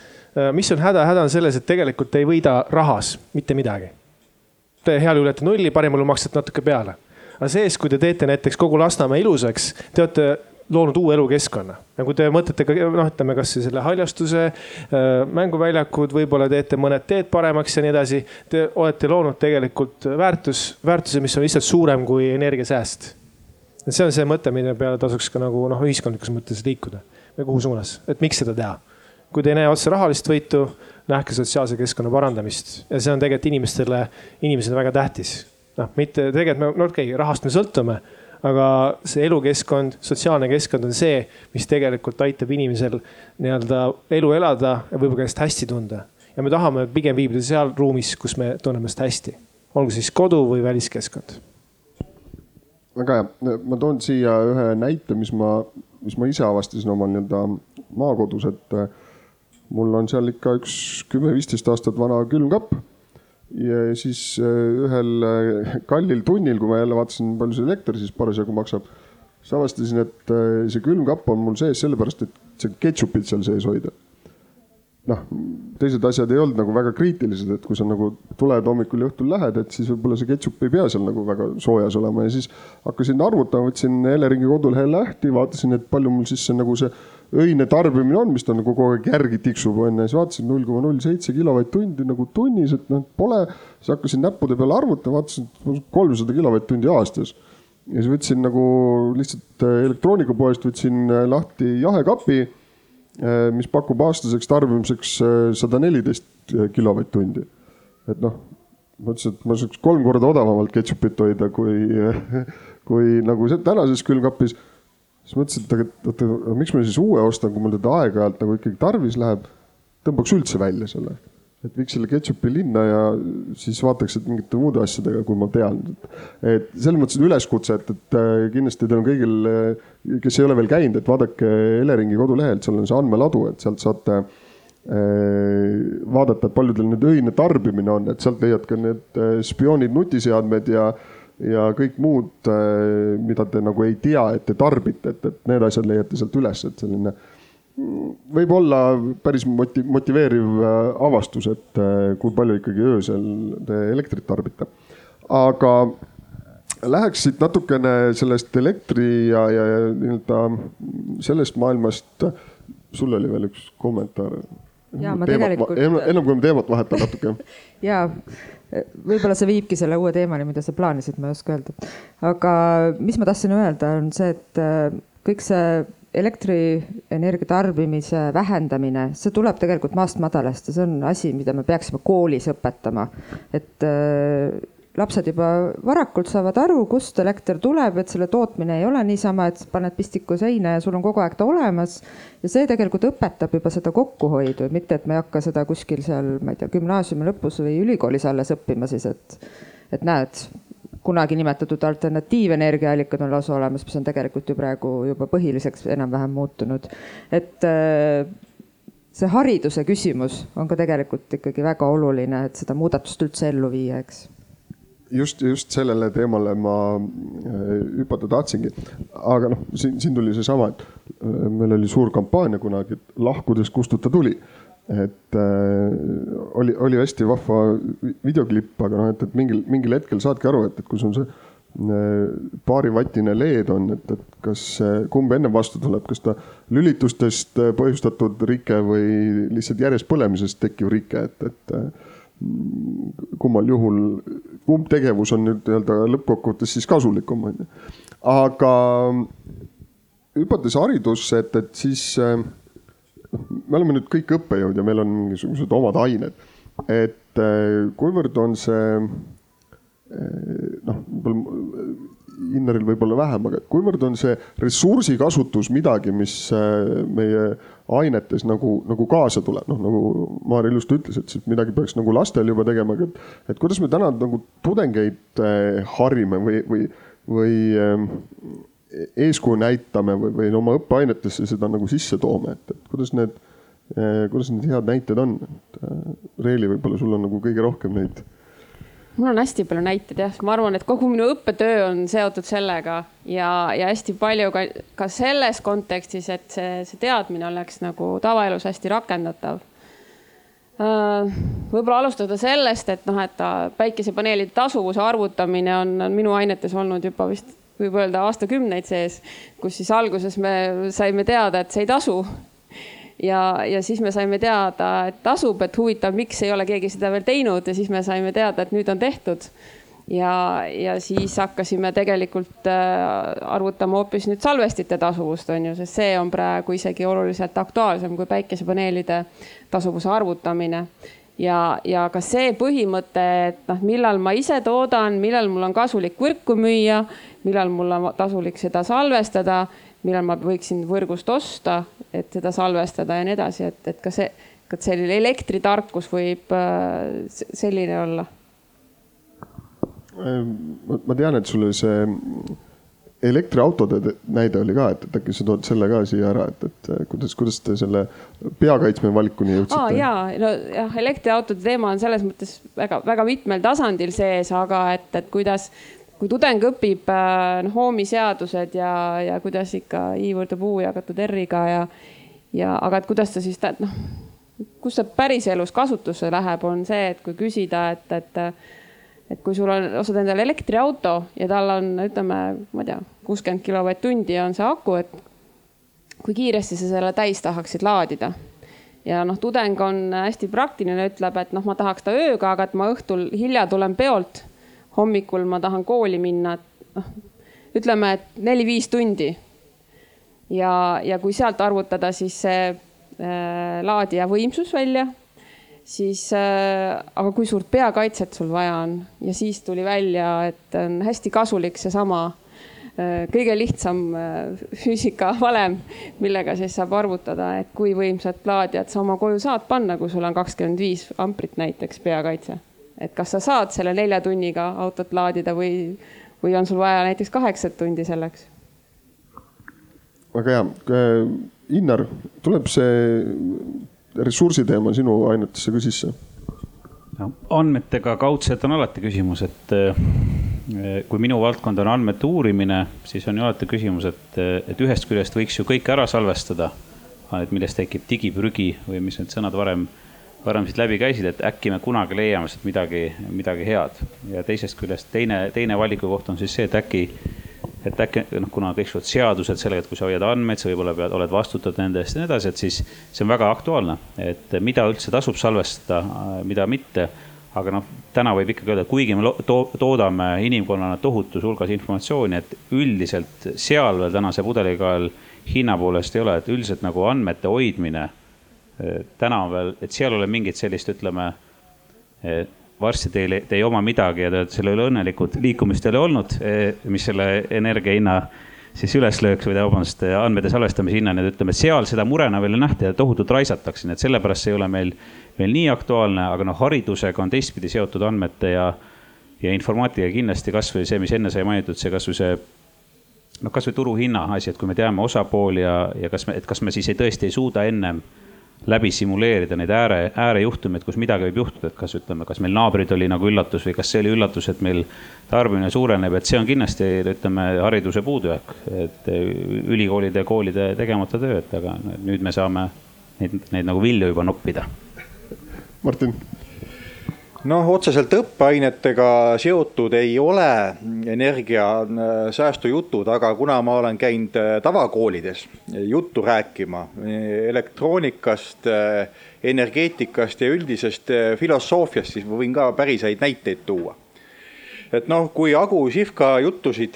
mis on häda, häda on selles, et tegelikult te ei võida rahas mitte midagi. Te heal juhul jääte nulli, parimal juhul maksate natuke peale aga sees, kui te teete näiteks kogu Lasnamäe ilusaks, te olete loonud uue elukeskkonna. nagu te mõtlete ka noh, ütleme kasvõi selle haljastuse, äh, mänguväljakud, võib-olla teete mõned teed paremaks ja nii edasi. Te olete loonud tegelikult väärtus, väärtuse, mis on lihtsalt suurem kui energiasääst. et see on see mõte, mille peale tasuks ka nagu noh, ühiskondlikus mõttes liikuda või kuhu suunas, et miks seda teha. kui te ei näe otse rahalist võitu, nähke sotsiaalse keskkonna parandamist ja see on tegelikult inimestele, inimesele väga tähtis noh, mitte tegelikult me, no okei okay,, rahast me sõltume, aga see elukeskkond, sotsiaalne keskkond on see, mis tegelikult aitab inimesel nii-öelda elu elada ja võib-olla ennast hästi tunda. ja me tahame pigem viibida seal ruumis, kus me tunneme ennast hästi, olgu siis kodu või väliskeskkond. väga hea, ma toon siia ühe näite, mis ma, mis ma ise avastasin oma nii-öelda maakodus, et mul on seal ikka üks kümme-viisteist aastat vana külmkapp ja siis äh, ühel äh, kallil tunnil, kui ma jälle vaatasin, palju see elekter siis parasjagu maksab, siis avastasin, et äh, see külmkapp on mul sees sellepärast, et see ketšupit seal sees hoida. noh, teised asjad ei olnud nagu väga kriitilised, et kui sa nagu tuled hommikul ja õhtul lähed, et siis võib-olla see ketšup ei pea seal nagu väga soojas olema ja siis hakkasin arvutama, võtsin Eleringi kodulehe lahti, vaatasin, et palju mul siis see nagu see öine tarbimine on, mis ta nagu kogu aeg järgi tiksub, onju. siis vaatasin null koma null seitse kilovatt-tundi nagu tunnis, et noh, pole. siis hakkasin näppude peale arvutama, vaatasin, kolmsada kilovatt-tundi aastas. ja siis võtsin nagu lihtsalt äh, elektroonikapoest võtsin äh, lahti jahekapi, äh, mis pakub aastaseks tarbimiseks sada neliteist kilovatt-tundi. et noh, mõtlesin, et ma saaks kolm korda odavamalt ketšupit hoida, kui, kui nagu tänases külmkapis siis mõtlesin, et aga oota, miks ma siis uue ostan, kui mul teda aeg-ajalt nagu ikkagi tarvis läheb. tõmbaks üldse välja selle, et viiks selle ketšupi linna ja siis vaataks, et mingite muude asjadega, kui ma tean. et selles mõttes üleskutse, et, et äh, kindlasti teil on kõigil, äh, kes ei ole veel käinud, et vaadake Eleringi kodulehelt, seal on see andmeladu, et sealt saate äh, vaadata, et palju teil nüüd öine tarbimine on, et sealt leiad ka need spioonid, nutiseadmed ja ja kõik muud, äh, mida te nagu ei tea, et te tarbite, et, et need asjad leiate sealt üles, et selline mm, võib olla päris moti-, motiveeriv äh, avastus, et äh, kui palju ikkagi öösel te elektrit tarbite. aga läheks siit natukene sellest elektri ja, ja, ja nii-öelda sellest maailmast. sul oli veel üks kommentaar. ja ma tegelikult. ennem kui me teemat vahetame natuke ja võib-olla see viibki selle uue teemani, mida sa plaanisid, ma ei oska öelda. aga mis ma tahtsin öelda, on see, et äh, kõik see elektrienergia tarbimise vähendamine, see tuleb tegelikult maast madalast ja see on asi, mida me peaksime koolis õpetama. et äh, lapsed juba varakult saavad aru, kust elekter tuleb, et selle tootmine ei ole niisama, et paned pistiku seina ja sul on kogu aeg ta olemas. ja see tegelikult õpetab juba seda kokkuhoidu, mitte et me ei hakka seda kuskil seal, ma ei tea, gümnaasiumi lõpus või ülikoolis alles õppima siis, et, et näed kunagi nimetatud alternatiivenergiaallikad on lausa olemas, mis on tegelikult ju praegu juba põhiliseks enam-vähem muutunud. et see hariduse küsimus on ka tegelikult ikkagi väga oluline, et seda muudatust üldse ellu viia, eks just, just sellele teemale ma äh, hüpata tahtsingi. aga noh, siin, siin tuli seesama, et äh, meil oli suur kampaania kunagi, et lahkudes kustuta tuli. et äh, oli, oli hästi vahva videoklipp, aga noh, et, et mingil, mingil hetkel saadki aru, et, et kui sul see paarivatine LED on, et, et kas, kumb enne vastu tuleb, kas ta lülitustest põhjustatud rike või lihtsalt järjest põlemisest tekkiv rike, et, et kummal juhul, kumb tegevus on nüüd nii-öelda lõppkokkuvõttes siis kasulikum, on ju. aga hüpates haridusse, et, et siis noh, me oleme nüüd kõik õppejõud ja meil on mingisugused omad ained. et kuivõrd on see noh, võib-olla Innaril võib-olla vähem, aga kuivõrd on see ressursikasutus midagi, mis äh, meie ainetes nagu, nagu kaasa tuleb, noh nagu Maarja ilusti ütles, et siis midagi peaks nagu lastel juba tegema, aga et, et kuidas me täna nagu tudengeid äh, harime või, või, või äh, eeskuju näitame või, või oma õppeainetesse seda nagu sisse toome, et, et kuidas need, kuidas need head näited on, Reeli, võib-olla sul on nagu kõige rohkem neid mul on hästi palju näiteid jah, ma arvan, et kogu minu õppetöö on seotud sellega ja, ja hästi palju ka, ka selles kontekstis, et see, see teadmine oleks nagu tavaelus hästi rakendatav. Äh, võib-olla alustada sellest, et noh, et päikesepaneelide tasuvuse arvutamine on, on minu ainetes olnud juba vist võib öelda aastakümneid sees, kus siis alguses me saime teada, et see ei tasu ja, ja siis me saime teada, et tasub, et huvitav, miks ei ole keegi seda veel teinud ja siis me saime teada, et nüüd on tehtud. ja, ja siis hakkasime tegelikult äh, arvutama hoopis nüüd salvestite tasuvust, on ju, sest see on praegu isegi oluliselt aktuaalsem kui päikesepaneelide tasuvuse arvutamine ja, ja ka see põhimõte, et noh, millal ma ise toodan, millal mul on kasulik võrku müüa, millal mul on tasulik seda salvestada millal ma võiksin võrgust osta, et seda salvestada ja nii edasi, et, et ka see, ka selline elektritarkus võib äh, selline olla? Ehm, ma tean, et sul oli see elektriautode näide oli ka, et, et äkki sa tood selle ka siia ära, et, et kuidas, kuidas te selle peakaitsme valikuni jõudsite ah,? ja, no jah, elektriautode teema on selles mõttes väga-väga mitmel tasandil sees, aga et, et kuidas kui tudeng õpib äh, noh, Oomi seadused ja, ja kuidas ikka i võrdub u jagatud r-iga ja, ja aga et kuidas ta siis noh, kus ta päriselus kasutusse läheb, on see, et kui küsida, et, et et kui sul on, ostad endale elektriauto ja tal on, ütleme, ma ei tea, kuuskümmend kilovatt-tundi on see aku, et kui kiiresti sa selle täis tahaksid laadida. Ja noh, tudeng on hästi praktiline, ütleb, et noh, ma tahaks ta ööga, aga et ma õhtul hilja tulen peolt hommikul ma tahan kooli minna, et noh, ütleme, et neli-viis tundi. ja, ja kui sealt arvutada siis see äh, laadija võimsus välja, siis äh, aga kui suurt peakaitset sul vaja on ja siis tuli välja, et on hästi kasulik seesama äh, kõige lihtsam äh, füüsikavalem, millega siis saab arvutada, et kui võimsat laadijat sa oma koju saad panna, kui sul on kakskümmend viis amprit näiteks peakaitse et kas sa saad selle nelja tunniga autot laadida või, või on sul vaja näiteks kaheksat tundi selleks? väga hea. Äh, Innar, tuleb see ressursi teema sinu ainetesse ka sisse? no andmetega kaudselt on alati küsimus, et äh, kui minu valdkond on andmete uurimine, siis on ju alati küsimus, et, et ühest küljest võiks ju kõike ära salvestada, et millest tekib digiprügi või mis need sõnad varem varem siit läbi käisid, et äkki me kunagi leiame sealt midagi, midagi head. ja teisest küljest teine, teine valikukoht on siis see, et äkki, et äkki noh, kuna kõik suud seadused sellega, et kui sa hoiad andmeid, sa võib-olla pead, oled vastutav nende eest ja nii edasi, et siis see on väga aktuaalne, et mida üldse tasub salvestada, mida mitte aga noh, täna võib ikkagi öelda, kuigi me to toodame inimkonnana tohutus hulgas informatsiooni, et üldiselt seal veel täna see pudelikael hinna poolest ei ole, et üldiselt nagu andmete hoidmine täna on veel, et seal ei ole mingit sellist, ütleme, varsti teil, te ei oma midagi ja te olete selle üle õnnelikud, liikumist ei ole olnud, mis selle energia hinna siis üles lööks või vabandust, andmete salvestamise hinnani, et ütleme, seal seda murena veel ei nähta ja tohutult raisatakse, nii et sellepärast see ei ole meil, meil nii aktuaalne, aga noh, haridusega on teistpidi seotud andmete ja, ja informaatika kindlasti kasvõi see, mis enne sai mainitud, see kasvõi see noh, kasvõi turuhinna asi, et kui me teame osapooli ja, ja kas me, et kas me siis ei, tõesti ei suuda ennem läbi simuleerida neid ääre, äärejuhtumeid, kus midagi võib juhtuda, et kas ütleme, kas meil naabrid oli nagu üllatus või kas see oli üllatus, et meil tarbimine suureneb, et see on kindlasti ütleme hariduse puudujääk, et ülikoolide ja koolide tegemata töö, et aga nüüd me saame neid, neid nagu vilju juba noppida. Martin noh, otseselt õppeainetega seotud ei ole energiasäästu jutud, aga kuna ma olen käinud äh, tavakoolides juttu rääkima elektroonikast, äh, energeetikast ja üldisest äh, filosoofiast, siis ma võin ka päris häid näiteid tuua. Et noh, kui Agu Sihvka juttusid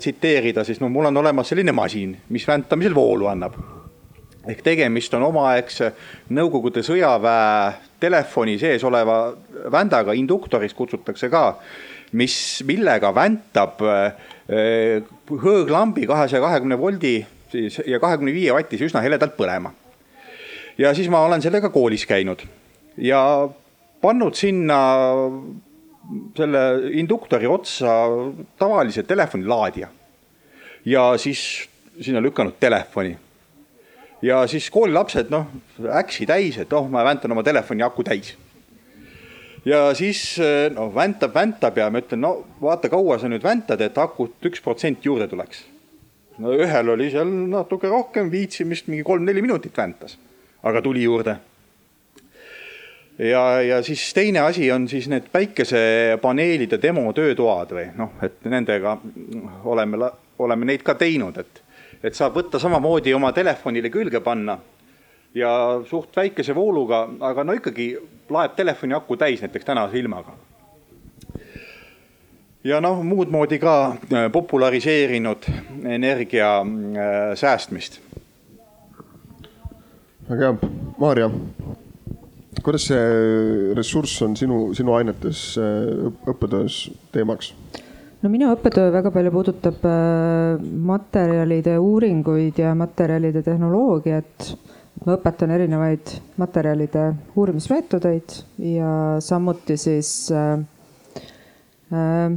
tsiteerida, siis noh, mul on olemas selline masin, mis väntamisel voolu annab ehk tegemist on omaaegse Nõukogude sõjaväe telefoni sees oleva vändaga, induktorist kutsutakse ka, mis, millega väntab eh, hõõglambi kahesaja kahekümne voldi siis ja kahekümne viie vatise üsna heledalt põlema. ja siis ma olen sellega koolis käinud ja pannud sinna selle induktori otsa tavalise telefonilaadija ja siis sinna lükanud telefoni ja siis koolilapsed noh, äksi täis, et oh, ma väntan oma telefoni aku täis. ja siis noh, väntab, väntab ja ma ütlen, no vaata, kaua sa nüüd väntad, et akut üks protsent juurde tuleks. no ühel oli seal natuke rohkem viitsimist, mingi kolm-neli minutit väntas, aga tuli juurde. ja, ja siis teine asi on siis need päikesepaneelide demo töötoad või noh, et nendega oleme, oleme neid ka teinud, et et saab võtta samamoodi oma telefonile külge panna ja suht väikese vooluga, aga no ikkagi laeb telefoni aku täis näiteks tänase ilmaga. ja noh, muud moodi ka äh, populariseerinud energia äh, säästmist. väga hea, Maarja, kuidas see ressurss on sinu, sinu ainetes äh, õppetöös teemaks? No minu õppetöö väga palju puudutab äh, materjalide uuringuid ja materjalide tehnoloogiat. ma õpetan erinevaid materjalide uurimismeetodeid ja samuti siis äh, äh,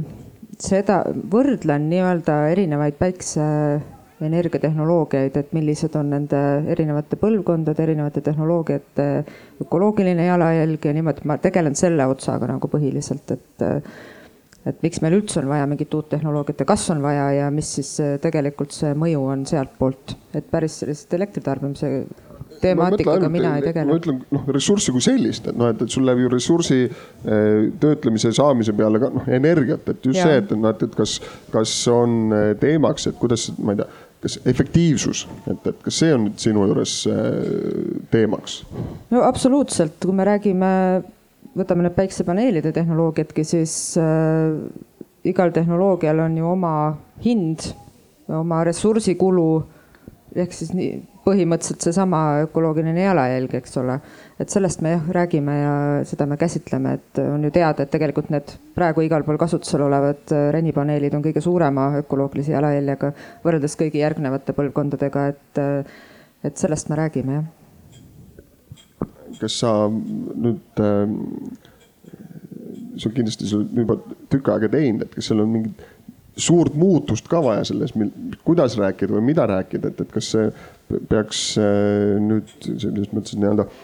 seda võrdlen nii-öelda erinevaid päikseenergiatehnoloogiaid, et millised on nende erinevate põlvkondade, erinevate tehnoloogiate ökoloogiline jalajälg ja niimoodi, ma tegelen selle otsaga nagu põhiliselt, et et miks meil üldse on vaja mingit uut tehnoloogiat ja kas on vaja ja mis siis tegelikult see mõju on sealtpoolt, et päris sellist elektritarbimise temaatikaga mina ei tegele. ma ütlen noh, ressurssi kui sellist, et noh, et, et sul läheb ju ressursi eh, töötlemise saamise peale ka noh energiat, et just ja. see, et noh, et, et kas, kas on eh, teemaks, et kuidas, ma ei tea, kas efektiivsus, et, et kas see on nüüd sinu juures eh, teemaks? no absoluutselt, kui me räägime võtame need päiksepaneelide tehnoloogiadki, siis äh, igal tehnoloogial on ju oma hind, oma ressursikulu ehk siis nii põhimõtteliselt seesama ökoloogiline jalajälg, eks ole. et sellest me jah räägime ja seda me käsitleme, et on ju teada, et tegelikult need praegu igal pool kasutusel olevad äh, renipaneelid on kõige suurema ökoloogilise jalajäljega võrreldes kõigi järgnevate põlvkondadega, et, äh, et sellest me räägime jah kas sa nüüd äh,, sa kindlasti sa oled juba tükk aega teinud, et kas seal on mingit suurt muutust ka vaja selles, kuidas rääkida või mida rääkida, et, et kas see peaks äh, nüüd selles mõttes nii-öelda äh,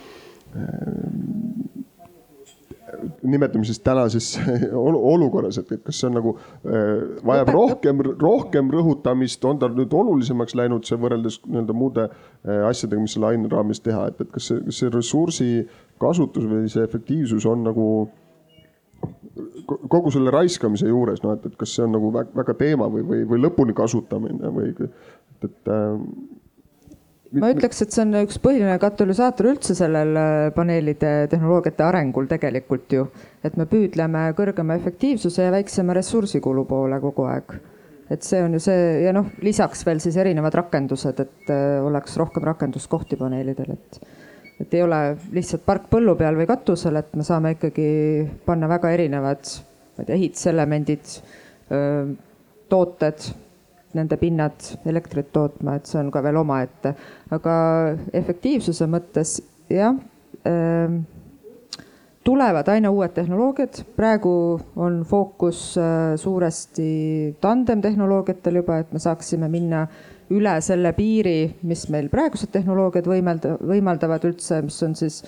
nimetame siis tänases olukorras, et, kas see on nagu äh, vajab rohkem, rohkem rõhutamist, on ta nüüd olulisemaks läinud see võrreldes nii-öelda muude äh, asjadega, mis selle aine raames teha, et, et kas see, kas see ressursi kasutus või see efektiivsus on nagu kogu selle raiskamise juures, noh, et, et kas see on nagu väga, väga teema või, või, või lõpuni kasutamine või et, et äh, ma ütleks, et see on üks põhiline katalüsaator üldse sellel äh, paneelide tehnoloogiate arengul tegelikult ju. et me püüdleme kõrgema efektiivsuse ja väiksema ressursikulu poole kogu aeg. et see on ju see ja noh, lisaks veel siis erinevad rakendused, et äh, oleks rohkem rakenduskohti paneelidel, et, et ei ole lihtsalt park põllu peal või katusel, et me saame ikkagi panna väga erinevad, ma ei tea, ehituselemendid, tooted, nende pinnad elektrit tootma, et see on ka veel omaette. aga efektiivsuse mõttes jah tulevad aina uued tehnoloogiad, praegu on fookus suuresti tandemtehnoloogiatel juba, et me saaksime minna üle selle piiri, mis meil praegused tehnoloogiad võimelda, võimaldavad üldse, mis on siis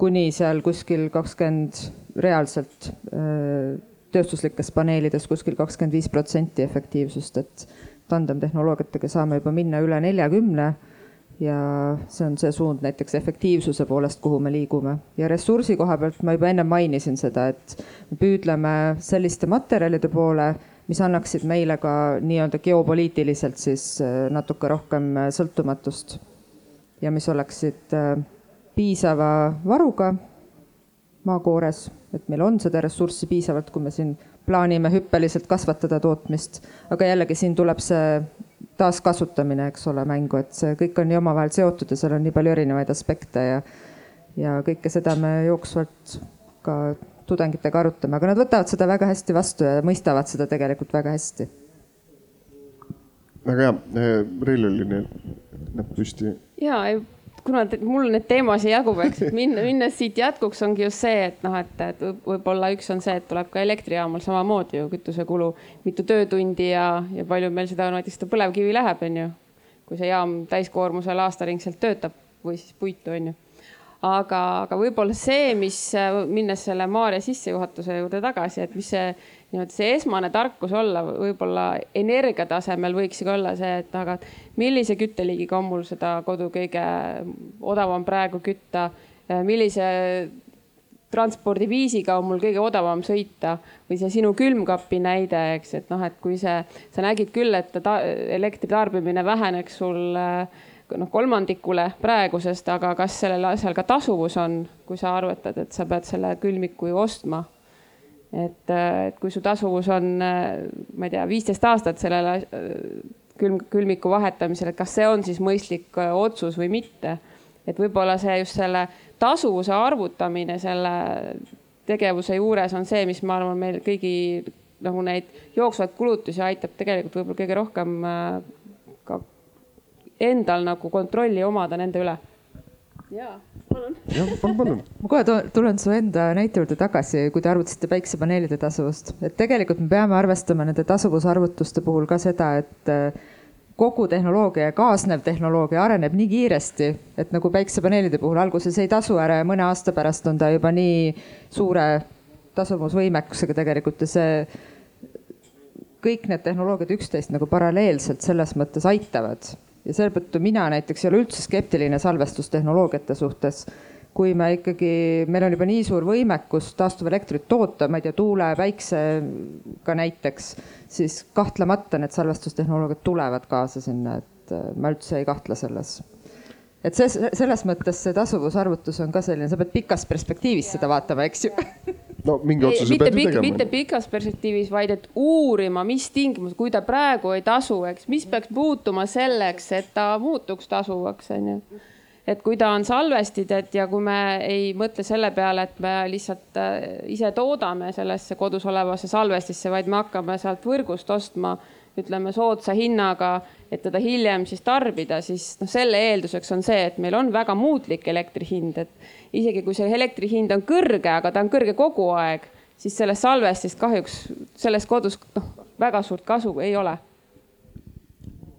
kuni seal kuskil kakskümmend reaalselt tööstuslikes paneelides kuskil kakskümmend viis protsenti efektiivsust, et tandemtehnoloogiatega saame juba minna üle neljakümne ja see on see suund näiteks efektiivsuse poolest, kuhu me liigume. ja ressursi koha pealt ma juba enne mainisin seda, et me püüdleme selliste materjalide poole mis annaksid meile ka nii-öelda geopoliitiliselt siis äh, natuke rohkem äh, sõltumatust ja mis oleksid äh, piisava varuga maakoores, et meil on seda ressurssi piisavalt, kui me siin plaanime hüppeliselt kasvatada tootmist. aga jällegi siin tuleb see taaskasutamine, eks ole, mängu, et see kõik on nii omavahel seotud ja seal on nii palju erinevaid aspekte ja, ja kõike seda me jooksvalt ka tudengitega arutame, aga nad võtavad seda väga hästi vastu ja mõistavad seda tegelikult väga hästi. väga hea, eh, Reil oli näpp püsti. ja, kuna te, mul neid teemasid jagub, eks, et minna, minnes siit jätkuks ongi just see, et noh, et, et võib-olla üks on see, et tuleb ka elektrijaamal samamoodi ju kütusekulu, mitu töötundi ja, ja palju meil seda näiteks seda põlevkivi läheb, on ju. kui see jaam täiskoormusel aastaringselt töötab või siis puitu, on ju aga, aga võib-olla see, mis, minnes selle Maarja sissejuhatuse juurde tagasi, et mis see nii-öelda see esmane tarkus olla, võib-olla energia tasemel võikski olla see, et aga millise kütteliigiga on mul seda kodu kõige odavam praegu kütta, millise transpordiviisiga on mul kõige odavam sõita või see sinu külmkapi näide, eks, et noh, et kui see, sa nägid küll, et ta, elektri tarbimine väheneks sul noh kolmandikule praegusest, aga kas sellel asjal ka tasuvus on, kui sa arvutad, et sa pead selle külmiku ju ostma. Et, et kui su tasuvus on, ma ei tea, viisteist aastat sellele külm, külmiku vahetamisel, et kas see on siis mõistlik otsus või mitte. et võib-olla see just selle tasuvuse arvutamine selle tegevuse juures on see, mis ma arvan, meil kõigi nagu neid jooksvaid kulutusi aitab tegelikult võib-olla kõige rohkem endal nagu kontrolli omada nende üle. Jaa, palun. jah, palun, palun. ma kohe tulen su enda näite juurde tagasi, kui te arvutasite päiksepaneelide tasuvust, et tegelikult me peame arvestama nende tasuvusarvutuste puhul ka seda, et äh, kogu tehnoloogia ja kaasnev tehnoloogia areneb nii kiiresti, et nagu päiksepaneelide puhul alguses ei tasu ära ja mõne aasta pärast on ta juba nii suure tasuvusvõimekusega tegelikult ja see kõik need tehnoloogiad üksteist nagu paralleelselt selles mõttes aitavad ja seetõttu mina näiteks ei ole üldse skeptiline salvestustehnoloogiate suhtes. kui me ikkagi, meil on juba nii suur võimekus taastuvelektrit toota, ma ei tea, tuule, päiksega näiteks, siis kahtlemata need salvestustehnoloogiad tulevad kaasa sinna, et äh, ma üldse ei kahtle selles. Et see, selles mõttes see tasuvusarvutus on ka selline, sa pead pikas perspektiivis seda vaatama, eks ju no mingi otsuse pead ju tegema. mitte pikas perspektiivis, vaid et uurima, mis tingimused, kui ta praegu ei tasu, eks, mis peaks muutuma selleks, et ta muutuks tasuvaks, onju et kui ta on salvestid, et ja kui me ei mõtle selle peale, et me lihtsalt äh, ise toodame sellesse kodus olevasse salvestisse, vaid me hakkame sealt võrgust ostma ütleme soodsa hinnaga, et teda hiljem siis tarbida, siis noh, selle eelduseks on see, et meil on väga muutlik elektri hind, et isegi kui see elektri hind on kõrge, aga ta on kõrge kogu aeg, siis sellest salvestist kahjuks selles kodus noh, väga suurt kasu ei ole.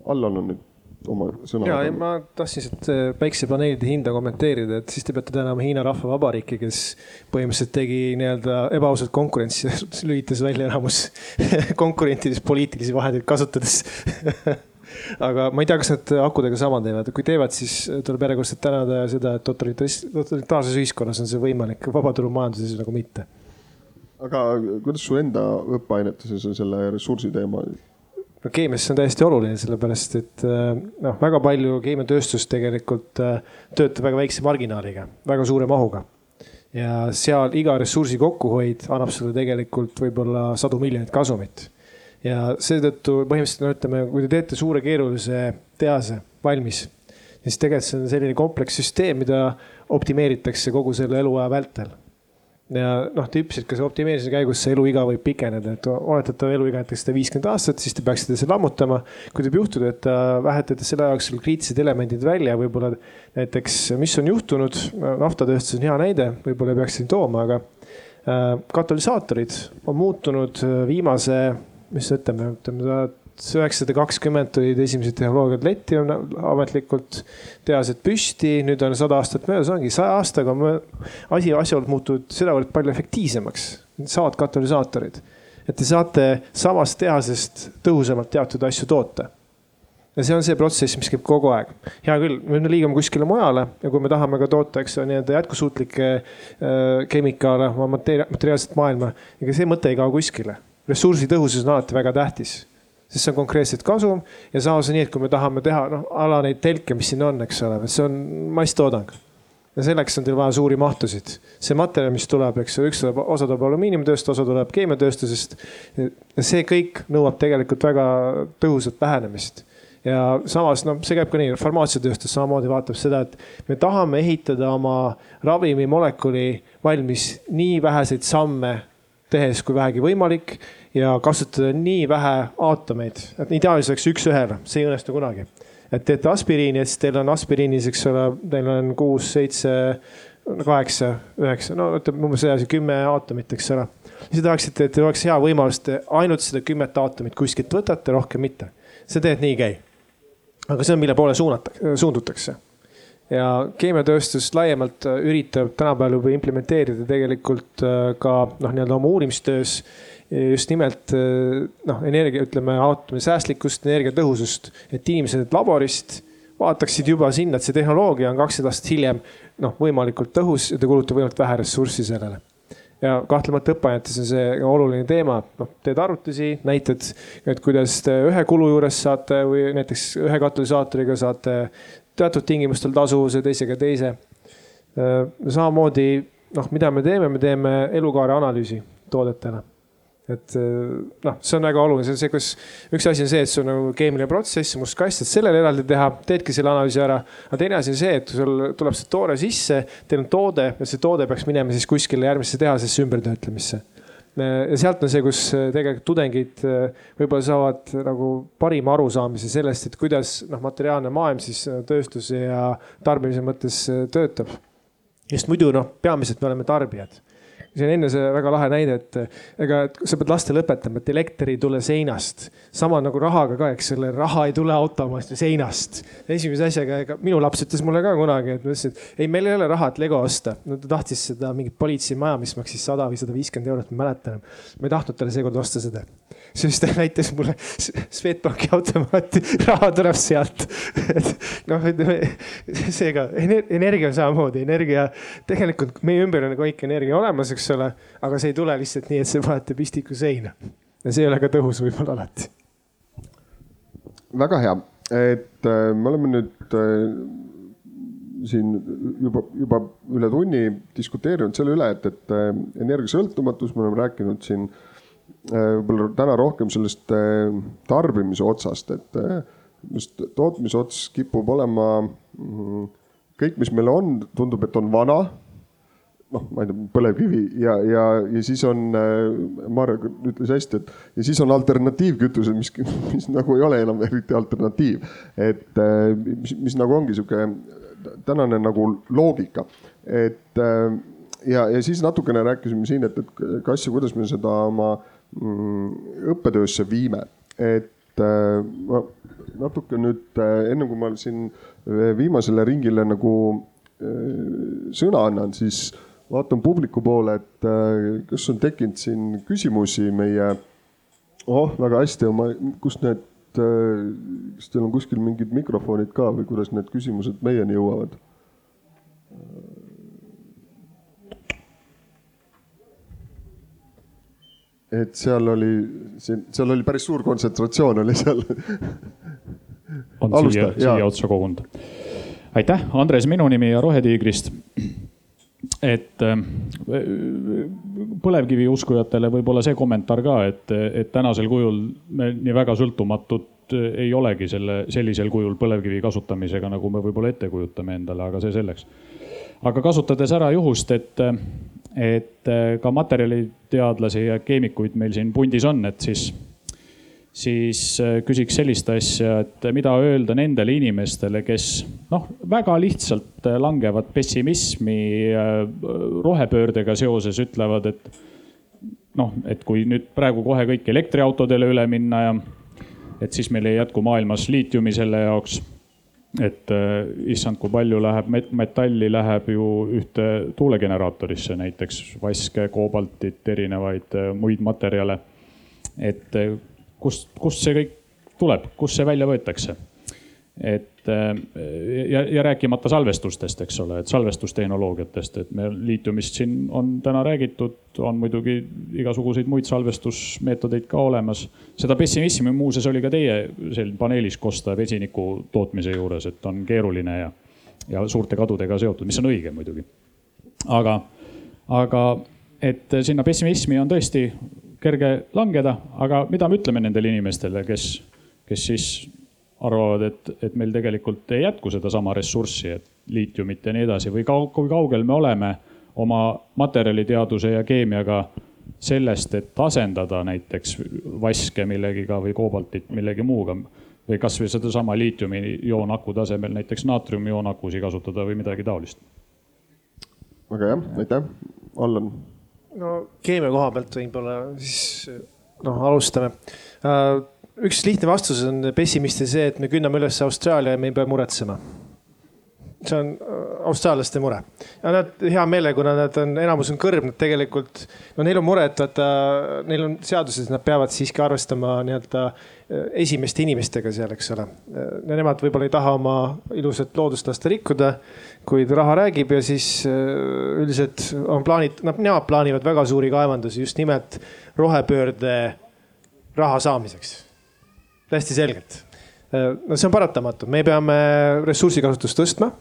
Allan on nüüd oma sõna. ja, ja ma tahtsin lihtsalt päiksepaneelide hinda kommenteerida, et siis te peate tänama Hiina Rahvavabariiki, kes põhimõtteliselt tegi nii-öelda ebaausat konkurentsi, lülitas välja enamus konkurentidest poliitilisi vahendeid kasutades aga ma ei tea, kas nad akudega sama teevad, kui teevad, siis tuleb järjekordselt tänada seda, et totalitaarses ühiskonnas on see võimalik, vabaturumajanduses nagu mitte. aga kuidas su enda õppeainetes on selle ressursi teema? No keemias see on täiesti oluline, sellepärast et äh, noh, väga palju keemiatööstus tegelikult äh, töötab väga väikse marginaaliga, väga suure mahuga. ja seal iga ressursi kokkuhoid annab sulle tegelikult võib-olla sadu miljoneid kasumit. ja seetõttu põhimõtteliselt no ütleme, kui te teete suure keerulise tehase valmis, siis tegelikult see on selline komplekssüsteem, mida optimeeritakse kogu selle eluaja vältel ja noh, te ütlesite, ka see optimeerimise käigus see eluiga võib pikeneda, et oletatav eluiga näiteks sada viiskümmend aastat, siis te peaksite selle lammutama. kui võib juhtuda, et te vähetate selle jooksul kriitilised elemendid välja, võib-olla näiteks, mis on juhtunud, naftatööstus on hea näide, võib-olla ei peaks siin tooma, aga äh, katalüsaatorid on muutunud äh, viimase, mis ütleme, ütleme üheksasada kakskümmend tulid esimesed tehnoloogiad letti ametlikult, tehased püsti, nüüd on sada aastat möödas, ongi saja aastaga on asi, asjaolud muutuvad sedavõrd palju efektiivsemaks, saavad katalüsaatorid. et te saate samast tehasest tõhusamalt teatud asju toota ja see on see protsess, mis käib kogu aeg. hea küll, me liigume kuskile mujale ja kui me tahame ka toota, eks ole, nii-öelda jätkusuutlikke äh, kemikaale oma materiaalset maailma, ega see mõte ei kao kuskile. ressursitõhusus on alati väga tähtis sest see on konkreetselt kasum ja samas on nii, et kui me tahame teha noh, ala neid telke, mis siin on, eks ole, see on masstoodang. ja selleks on teil vaja suuri mahtusid. see materjal, mis tuleb, eks ju, üks tuleb, osa tuleb alumiiniumtööstus, osa tuleb keemiatööstusest. see kõik nõuab tegelikult väga tõhusat lähenemist ja samas noh, see käib ka nii, farmaatsiatööstus samamoodi vaatab seda, et me tahame ehitada oma ravimimolekuli valmis nii väheseid samme tehes kui vähegi võimalik ja kasutada nii vähe aatomeid, et ideaalis oleks üks-ühele, see ei õnnestu kunagi. et teete aspiriini ja siis teil on aspiriinis, eks ole, teil on kuus, seitse, kaheksa, üheksa, no ütleme umbes edasi kümme aatomit, eks ole. siis tahaksite, et oleks hea võimalus, te ainult seda kümmet aatomit kuskilt võtate, rohkem mitte. see tegelikult nii ei käi. aga see on, mille poole suunatakse, suundutakse ja keemiatööstus laiemalt üritab tänapäeval juba implementeerida tegelikult äh, ka noh, nii-öelda oma uurimistöös just nimelt eh, noh, energia, ütleme, aatomi säästlikkust, energiatõhusust, et inimesed laborist vaataksid juba sinna, et see tehnoloogia on kakskümmend aastat hiljem noh, võimalikult tõhus ja ta kulutab võimalikult vähe ressurssi sellele. ja kahtlemata õppeainetes on see oluline teema, noh, teed arvutusi, näitad, et kuidas te ühe kulu juures saate või näiteks ühe katalüsaatoriga saate teatud tingimustel tasuvuse, teisega teise. samamoodi noh, mida me teeme, me teeme elukaare analüüsi toodetele et eh, noh, see on väga oluline, see on see, kus üks asi on see, et sul nagu keemiline protsess, must kast, et sellele eraldi teha, teedki selle analüüsi ära. aga teine asi on see, et sul tuleb see toore sisse, teil on toode ja see toode peaks minema siis kuskile järgmisse tehasesse ümbertöötlemisse. Ja sealt on see, kus tegelikult tudengid eh, võib-olla saavad nagu parima arusaamise sellest, et kuidas noh, materiaalne maailm siis tööstuse ja tarbimise mõttes töötab. sest muidu noh, peamiselt me oleme tarbijad see on enne see väga lahe näide, et ega et sa pead lastele õpetama, et elekter ei tule seinast. sama nagu rahaga ka, eks selle raha ei tule automaatselt seinast. esimese asjaga, ega minu laps ütles mulle ka kunagi, et ma ütlesin, et ei, meil ei ole raha, et Lego osta. no ta tahtis seda mingit politseimaja, mis maksis sada või sada viiskümmend eurot, ma mäletan. ma ei tahtnud talle seekord osta seda siis ta näitas mulle Swedbanki automaati, raha tuleb sealt. et noh, ütleme seega energia on samamoodi, energia tegelikult meie ümber on kõik energia olemas, eks ole, aga see ei tule lihtsalt nii, et see panete pistiku seina. ja see ei ole ka tõhus võib-olla alati. väga hea, et äh, me oleme nüüd äh, siin juba, juba üle tunni diskuteerinud selle üle, et, et äh, energiasõltumatus, me oleme rääkinud siin võib-olla täna rohkem sellest tarbimise otsast, et just tootmise ots kipub olema mm, kõik, mis meil on, tundub, et on vana noh, ma ei tea, põlevkivi ja, ja, ja siis on äh,, Marju ütles hästi, et ja siis on alternatiivkütused, mis, mis nagu ei ole enam eriti alternatiiv. et äh, mis, mis nagu ongi sihuke tänane nagu loogika, et äh, ja, ja siis natukene rääkisime siin, et, et kas ja kuidas me seda oma mm, õppetöösse viime, et äh, ma natuke nüüd äh, enne kui ma siin viimasele ringile nagu äh, sõna annan, siis vaatan publiku poole, et äh, kas on tekkinud siin küsimusi meie, oh väga hästi, kust need, äh, kas teil on kuskil mingid mikrofonid ka või kuidas need küsimused meieni jõuavad? et seal oli, seal oli päris suur kontsentratsioon oli seal on Alusta, siia, siia otsa kogunud. aitäh, Andres minu nimi ja Rohetiigrist et äh, põlevkivi uskujatele võib-olla see kommentaar ka, et, et tänasel kujul me nii väga sõltumatut ei olegi selle sellisel kujul põlevkivi kasutamisega, nagu me võib-olla ette kujutame endale, aga see selleks. aga kasutades ära juhust, et, et ka materjaliteadlasi ja keemikuid meil siin pundis on, et siis, siis küsiks sellist asja, et mida öelda nendele inimestele, kes noh, väga lihtsalt langevad pessimismi rohepöördega seoses, ütlevad, et noh, et kui nüüd praegu kohe kõik elektriautodele üle minna ja et siis meil ei jätku maailmas liitiumi selle jaoks. et äh, issand, kui palju läheb metalli, läheb ju ühte tuulegeneraatorisse näiteks vaske, koobaltit, erinevaid äh, muid materjale. et äh, kust, kust see kõik tuleb, kust see välja võetakse? et ja, ja rääkimata salvestustest, eks ole, et salvestustehnoloogiatest, et meil liitiumist siin on täna räägitud, on muidugi igasuguseid muid salvestusmeetodeid ka olemas. seda pessimismi muuseas oli ka teie seal paneelis kosta vesiniku tootmise juures, et on keeruline ja, ja suurte kadudega seotud, mis on õige muidugi. aga, aga et sinna pessimismi on tõesti kerge langeda, aga mida me ütleme nendele inimestele, kes, kes siis arvavad, et, et meil tegelikult ei jätku sedasama ressurssi, et liitiumit ja nii edasi või kaug, kui kaugel me oleme oma materjaliteaduse ja keemiaga sellest, et asendada näiteks vaske millegiga või koobaltit millegi muuga või kasvõi sedasama liitiumi joonaku tasemel näiteks naatriumjoonakusid kasutada või midagi taolist. väga hea, aitäh, Allan. No keemia koha pealt võib-olla siis noh, alustame uh, üks lihtne vastus on pessimistil see, et me künname üles Austraalia ja me ei pea muretsema. See on äh, austraallaste mure. ja nad hea meelega, kuna nad on, enamus on kõrb, nad tegelikult, no neil on mure, et vaata, neil on seaduses, nad peavad siiski arvestama nii-öelda äh, esimeste inimestega seal, eks ole. ja nemad võib-olla ei taha oma ilusat loodust lasta rikkuda, kuid raha räägib ja siis äh, üldiselt on plaanid, nad, nemad plaanivad väga suuri kaevandusi just nimelt rohepöörde raha saamiseks täiesti selgelt. Äh, no see on paratamatu, me peame ressursikasutust tõstma.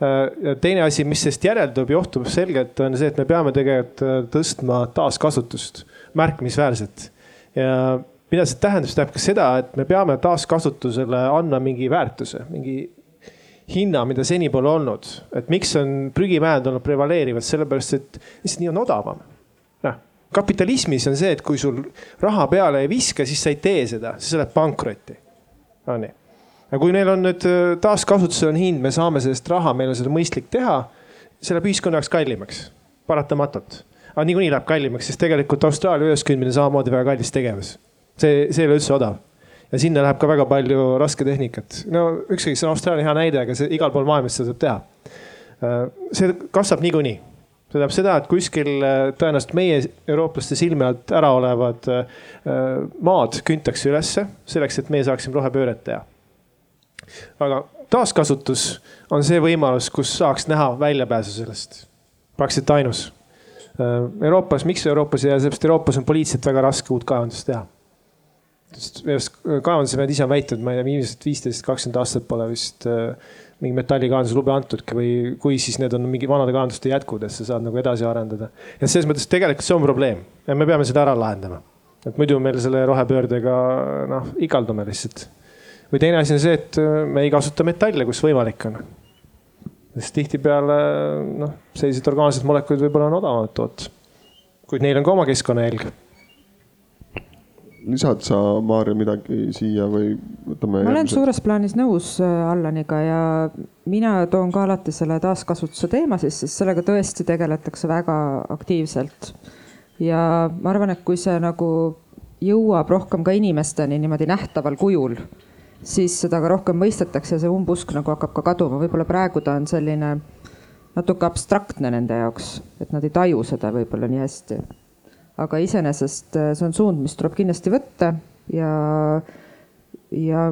Äh, ja teine asi, mis sellest järeldub, johtub selgelt, on see, et me peame tegelikult äh, tõstma taaskasutust märkimisväärselt. ja mida see tähendab, see tähendab ka seda, et me peame taaskasutusele andma mingi väärtuse, mingi hinna, mida seni pole olnud. et miks on prügimäed olnud prevaleerivad, sellepärast et lihtsalt nii on odavam kapitalismis on see, et kui sul raha peale ei viska, siis sa ei tee seda, siis sa lähed pankrotti. Onii. Ja kui neil on nüüd äh, taaskasutusel on hind, me saame sellest raha, meil on seda mõistlik teha. see läheb ühiskonna jaoks kallimaks, paratamatult. aga niikuinii läheb kallimaks, sest tegelikult Austraalia üleskündmine samamoodi väga kallis tegevus. see, see ei ole üldse odav ja sinna läheb ka väga palju rasketehnikat. no ükskõik, see on Austraalia hea näide, aga see igal pool maailmas seda saab teha. Äh, see kasvab niikuinii see tähendab seda, et kuskil äh, tõenäoliselt meie eurooplaste silme alt ära olevad maad küntakse ülesse selleks, et meie saaksime rohepööret teha. Aga taaskasutus on see võimalus, kus saaks näha väljapääsu sellest, praktiliselt ainus. Äh, Euroopas, miks Euroopas ja sellepärast Euroopas on poliitiliselt väga raske uut kaevandust teha. kaevandused ise on väitnud, ma ei tea, viimased viisteist, kakskümmend aastat pole vist äh, mingi metallikaevanduse lube antudki või kui, siis need on mingi vanade kaevanduste jätkud, et sa saad nagu edasi arendada. ja selles mõttes tegelikult see on probleem ja me peame seda ära lahendama. et muidu meil selle rohepöördega noh, igaldume lihtsalt. Või teine asi on see, et me ei kasuta metalle, kus võimalik on. sest tihtipeale noh, sellised orgaanilised molekulid võib-olla on odavamad toota. kuid neil on ka oma keskkonnajälg lisad sa, Maarja, midagi siia või võtame? ma olen järgmised? suures plaanis nõus äh, Allaniga ja mina toon ka alati selle taaskasutuse teema sisse, sest sellega tõesti tegeletakse väga aktiivselt. ja ma arvan, et kui see nagu jõuab rohkem ka inimesteni niimoodi nähtaval kujul, siis seda ka rohkem mõistetakse ja see umbusk nagu hakkab ka kaduma, võib-olla praegu ta on selline natuke abstraktne nende jaoks, et nad ei taju seda võib-olla nii hästi. Aga iseenesest äh, see on suund, mis tuleb kindlasti võtta ja, ja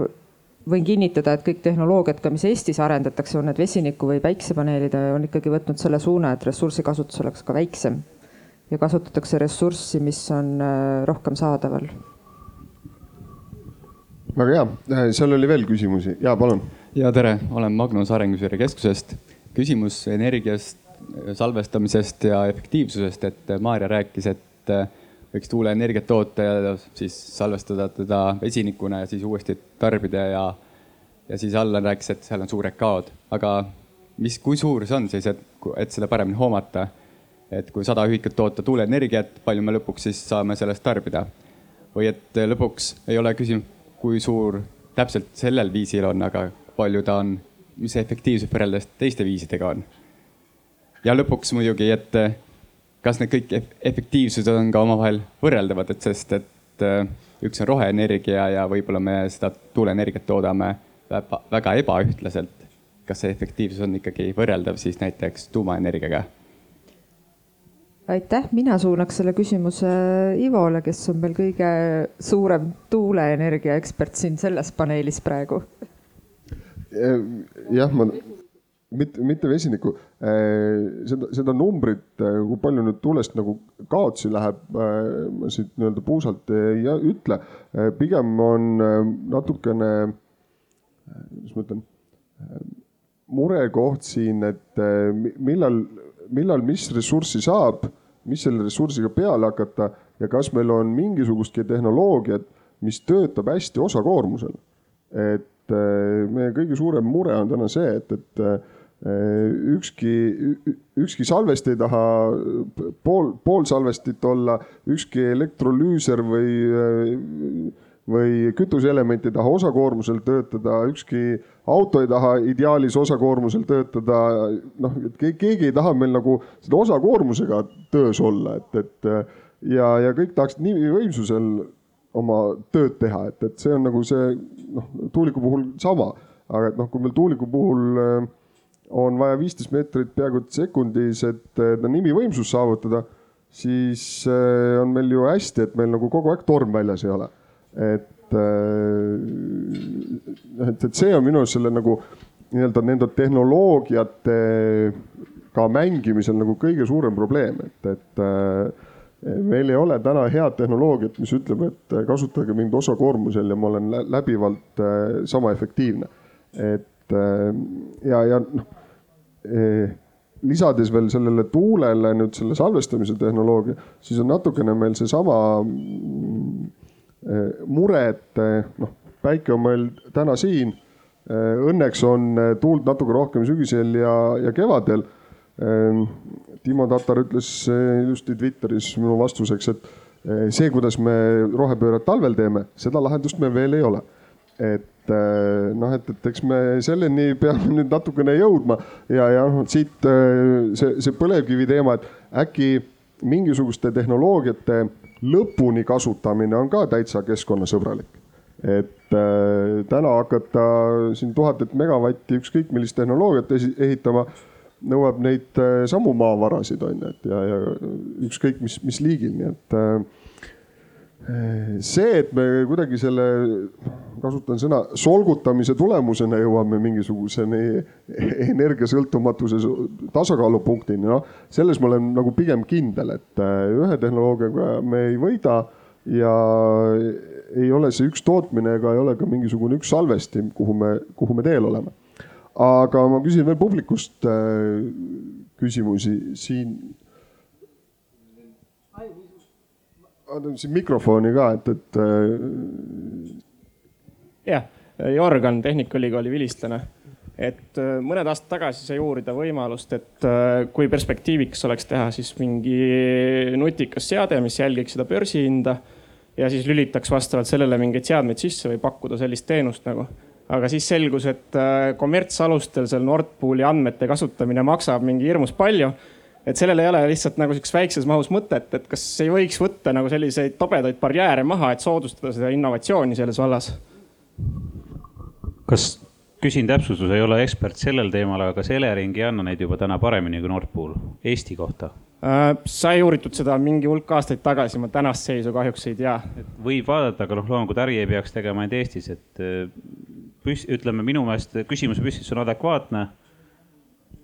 võin kinnitada, et kõik tehnoloogiad ka, mis Eestis arendatakse, on need vesiniku või päiksepaneelide, on ikkagi võtnud selle suuna, et ressursikasutus oleks ka väiksem. Ja kasutatakse ressurssi, mis on äh, rohkem saadaval. Väga hea, äh, seal oli veel küsimusi, ja palun. ja tere, olen Magnus Arenguseire Keskusest. küsimus energiast, salvestamisest ja efektiivsusest, et Maarja rääkis, et võiks tuuleenergiat toota ja siis salvestada teda vesinikuna ja siis uuesti tarbida ja, ja siis Allan rääkis, et seal on suured kaod, aga mis, kui suur see on siis, et, et seda paremini hoomata? et kui sada ühikut toota tuuleenergiat, palju me lõpuks siis saame sellest tarbida? või et lõpuks ei ole küsimus, kui suur täpselt sellel viisil on, aga palju ta on, mis see efektiivsus võrreldes teiste viisidega on? ja lõpuks muidugi, et kas need kõik efektiivsused on ka omavahel võrreldavad, et sest, et äh, üks on roheenergia ja võib-olla me seda tuuleenergiat toodame väga ebaühtlaselt. kas see efektiivsus on ikkagi võrreldav siis näiteks tuumaenergiaga? Aitäh, mina suunaks selle küsimuse Ivole, kes on meil kõige suurem tuuleenergia ekspert siin selles paneelis praegu. jah, ma mitte, mitte vesinikku, äh, seda, seda numbrit, äh, kui palju nüüd tuulest nagu kaotsi läheb, äh, ma siit nii-öelda puusalt ei ütle. pigem on natukene, kuidas ma ütlen, murekoht siin, et millal, millal, mis ressurssi saab, mis selle ressursiga peale hakata ja kas meil on mingisugustki tehnoloogiat, mis töötab hästi osakoormusel. et meie kõige suurem mure on täna see, et, et Äh, ükski, ükski salvest ei taha pool, poolsalvestit olla, ükski elektrolüüser või, äh, või kütuseelement ei taha osakoormusel töötada, ükski auto ei taha ideaalis osakoormusel töötada. noh, et keegi ei taha meil nagu seda osakoormusega töös olla, et, et ja, ja kõik tahaksid nii võimsusel oma tööd teha, et, et see on nagu see noh, tuuliku puhul sama, aga et noh, kui meil tuuliku puhul äh, on vaja viisteist meetrit peaaegu sekundis, et ta nimivõimsus saavutada, siis eh, on meil ju hästi, et meil nagu kogu aeg torm väljas ei ole. Et, eh, et, et see on minu arust selle nagu nii-öelda nende tehnoloogiatega mängimisel nagu kõige suurem probleem, et, et eh, meil ei ole täna head tehnoloogiat, mis ütleb, et kasutage mind osakoormusel ja ma olen läbivalt sama efektiivne. et ja, ja noh lisades veel sellele tuulele nüüd selle salvestamise tehnoloogia, siis on natukene meil seesama mure, et eh, noh, päike on meil täna siin. Õnneks on tuult natuke rohkem sügisel ja, ja kevadel. Timo Tatar ütles ilusti Twitteris minu vastuseks, et see, kuidas me rohepööret talvel teeme, seda lahendust meil veel ei ole. et noh, et, et eks me selleni peame nüüd natukene jõudma ja, ja noh, siit see, see põlevkivi teema, et äkki mingisuguste tehnoloogiate lõpuni kasutamine on ka täitsa keskkonnasõbralik. et äh, täna hakata siin tuhandet megavatti ükskõik millist tehnoloogiat ehitama nõuab neid äh, samu maavarasid on ju, et ja, ja ükskõik mis, mis liigil, nii et äh, see, et me kuidagi selle, kasutan sõna, solgutamise tulemusena jõuame mingisuguseni energiasõltumatuse tasakaalupunktini, noh, selles ma olen nagu pigem kindel, et äh, ühe tehnoloogiaga me ei võida ja ei ole see üks tootmine ega ei ole ka mingisugune üks salvesti, kuhu me, kuhu me teel oleme. aga ma küsin veel publikust äh, küsimusi siin annan siin mikrofoni ka, et, et. Äh, jah, Jorgan, Tehnikaülikooli vilistlane. et äh, mõned aastad tagasi sai uurida võimalust, et äh, kui perspektiivikas oleks teha siis mingi nutikas seade, mis jälgiks seda börsihinda ja siis lülitaks vastavalt sellele mingeid seadmeid sisse või pakkuda sellist teenust nagu. aga siis selgus, et kommertsalustel seal Nord Pooli andmete kasutamine maksab mingi hirmus palju et sellel ei ole lihtsalt nagu sihukeses väikses mahus mõtet, et kas ei võiks võtta nagu selliseid tobedaid barjääre maha, et soodustada seda innovatsiooni selles vallas? kas, küsin täpsustuse, ei ole ekspert sellel teemal, aga kas Elering ei anna neid juba täna paremini kui Nord Pool Eesti kohta? Äh, sai uuritud seda mingi hulk aastaid tagasi, ma tänast seisu kahjuks ei tea. võib vaadata, aga noh, loomulikult äri ei peaks tegema ainult Eestis, et äh, püs-, ütleme minu meelest küsimuse püstitus on adekvaatne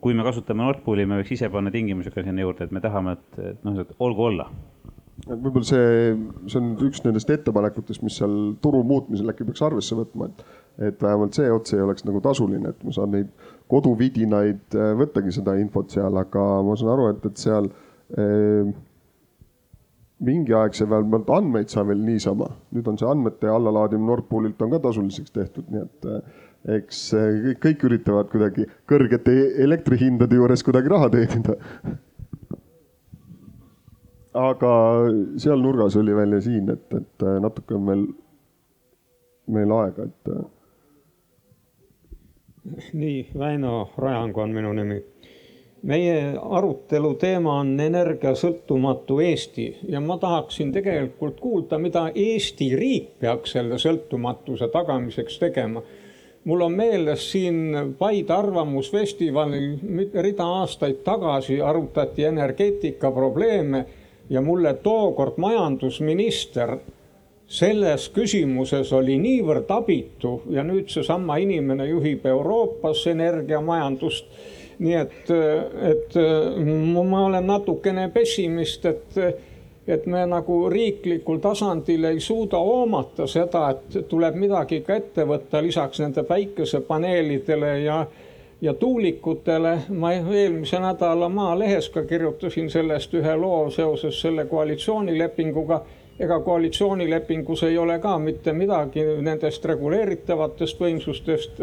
kui me kasutame Nord Pooli, me võiks ise panna tingimusi ka sinna juurde, et me tahame, et, et noh, et olgu olla. võib-olla see, see on üks nendest ettepanekutest, mis seal turu muutmisel äkki peaks arvesse võtma, et, et vähemalt see ots ei oleks nagu tasuline, et ma saan neid koduvidinaid äh, võttagi seda infot seal, aga ma saan aru, et, et seal eh, mingi aeg see vähemalt andmeid sai veel niisama, nüüd on see andmete allalaadimine Nord Poolilt on ka tasuliseks tehtud, nii et eks kõik, kõik üritavad kuidagi kõrgete elektrihindade juures kuidagi raha teenida. aga seal nurgas oli veel ja siin, et, et natuke on meil, meil aega, et. nii, Väino Rajang on minu nimi meie arutelu teema on energiasõltumatu Eesti ja ma tahaksin tegelikult kuulda, mida Eesti riik peaks selle sõltumatuse tagamiseks tegema. Mul on meeles siin Paide Arvamusfestivalil rida aastaid tagasi arutati energeetika probleeme ja mulle tookord majandusminister selles küsimuses oli niivõrd abitu ja nüüd seesama inimene juhib Euroopas energiamajandust. Nii et, et ma olen natukene pessimist, et, et me nagu riiklikul tasandil ei suuda hoomata seda, et tuleb midagi ka ette võtta lisaks nende päikesepaneelidele ja, ja tuulikutele. ma eelmise nädala Maalehes ka kirjutasin sellest ühe loo seoses selle koalitsioonilepinguga ega koalitsioonilepingus ei ole ka mitte midagi nendest reguleeritavatest võimsustest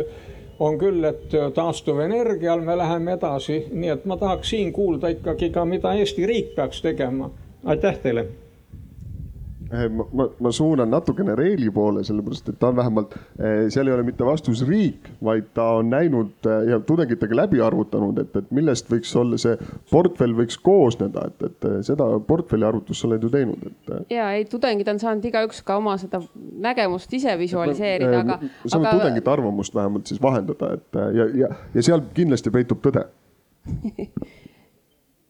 on küll, et taastuvenergial me läheme edasi, nii et ma tahaks siin kuulda ikkagi ka, mida Eesti riik peaks tegema. Aitäh teile Eh, ma, ma, ma suunan natukene Reili poole, sellepärast et ta on vähemalt, eh, seal ei ole mitte vastus riik, vaid ta on näinud eh, ja tudengitega läbi arvutanud, et, et millest võiks olla see portfell võiks koosneda, et, et seda portfelli arvutust sa oled ju teinud, et. ja ei, tudengid on saanud igaüks ka oma seda nägemust ise visualiseerida, aga. saame aga... tudengite arvamust vähemalt siis vahendada, et ja, ja, ja seal kindlasti peitub tõde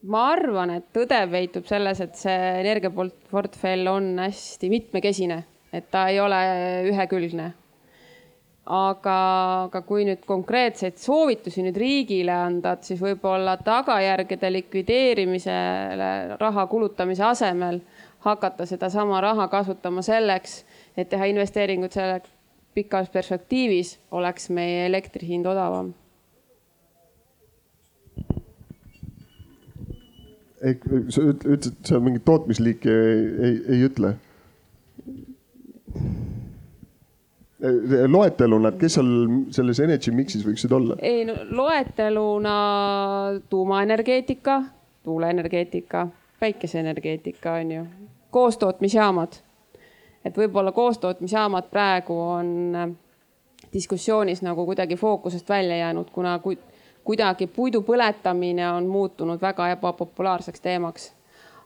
ma arvan, et tõde peitub selles, et see energiaportfell on hästi mitmekesine, et ta ei ole ühekülgne. aga, aga kui nüüd konkreetseid soovitusi nüüd riigile anda, et siis võib-olla tagajärgede likvideerimisele raha kulutamise asemel hakata sedasama raha kasutama selleks, et teha investeeringuid selle pikas perspektiivis, oleks meie elektri hind odavam sa ütlesid, sa mingit tootmisliiki ei, ei, ei ütle? loeteluna, et kes seal selles energy mix'is võiksid olla? ei no loeteluna tuumaenergeetika, tuuleenergeetika, päikeseenergeetika on ju, koostootmisjaamad. et võib-olla koostootmisjaamad praegu on diskussioonis nagu kuidagi fookusest välja jäänud, kuna kui kuidagi puidu põletamine on muutunud väga ebapopulaarseks teemaks.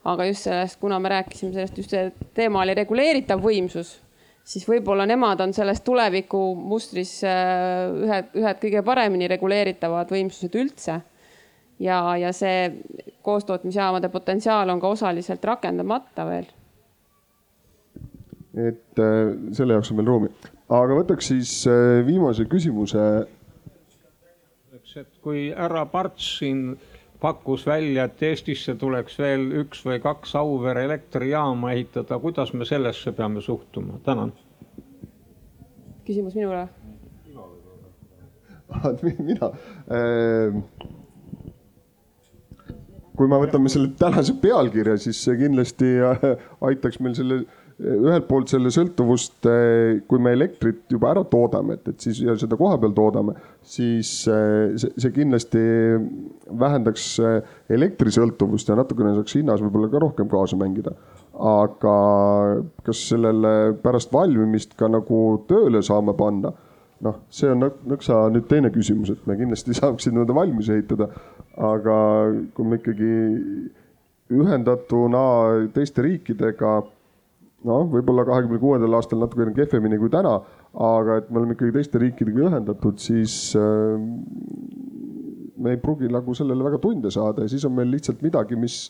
aga just sellest, kuna me rääkisime sellest, just see teema oli reguleeritav võimsus, siis võib-olla nemad on selles tulevikumustris äh, ühed, ühed kõige paremini reguleeritavad võimsused üldse. ja, ja see koostootmisjaamade potentsiaal on ka osaliselt rakendamata veel. et äh, selle jaoks on veel ruumi, aga võtaks siis äh, viimase küsimuse kui härra Parts siin pakkus välja, et Eestisse tuleks veel üks või kaks Auvere elektrijaama ehitada, kuidas me sellesse peame suhtuma? tänan. küsimus minule? mina äh,? kui me võtame selle tänase pealkirja, siis see kindlasti äh, aitaks meil selle ühelt poolt selle sõltuvust, kui me elektrit juba ära toodame, et, et siis ja seda kohapeal toodame, siis eh, see, see kindlasti vähendaks eh, elektrisõltuvust ja natukene saaks hinnas võib-olla ka rohkem kaasa mängida. aga kas sellele pärast valmimist ka nagu tööle saame panna? noh, see on nõksa nüüd teine küsimus, et me kindlasti saaksime ta valmis ehitada, aga kui me ikkagi ühendatuna teiste riikidega noh, võib-olla kahekümne kuuendal aastal natukene kehvemini kui täna, aga et me oleme ikkagi teiste riikidega ühendatud, siis äh, me ei pruugi nagu sellele väga tunde saada ja siis on meil lihtsalt midagi, mis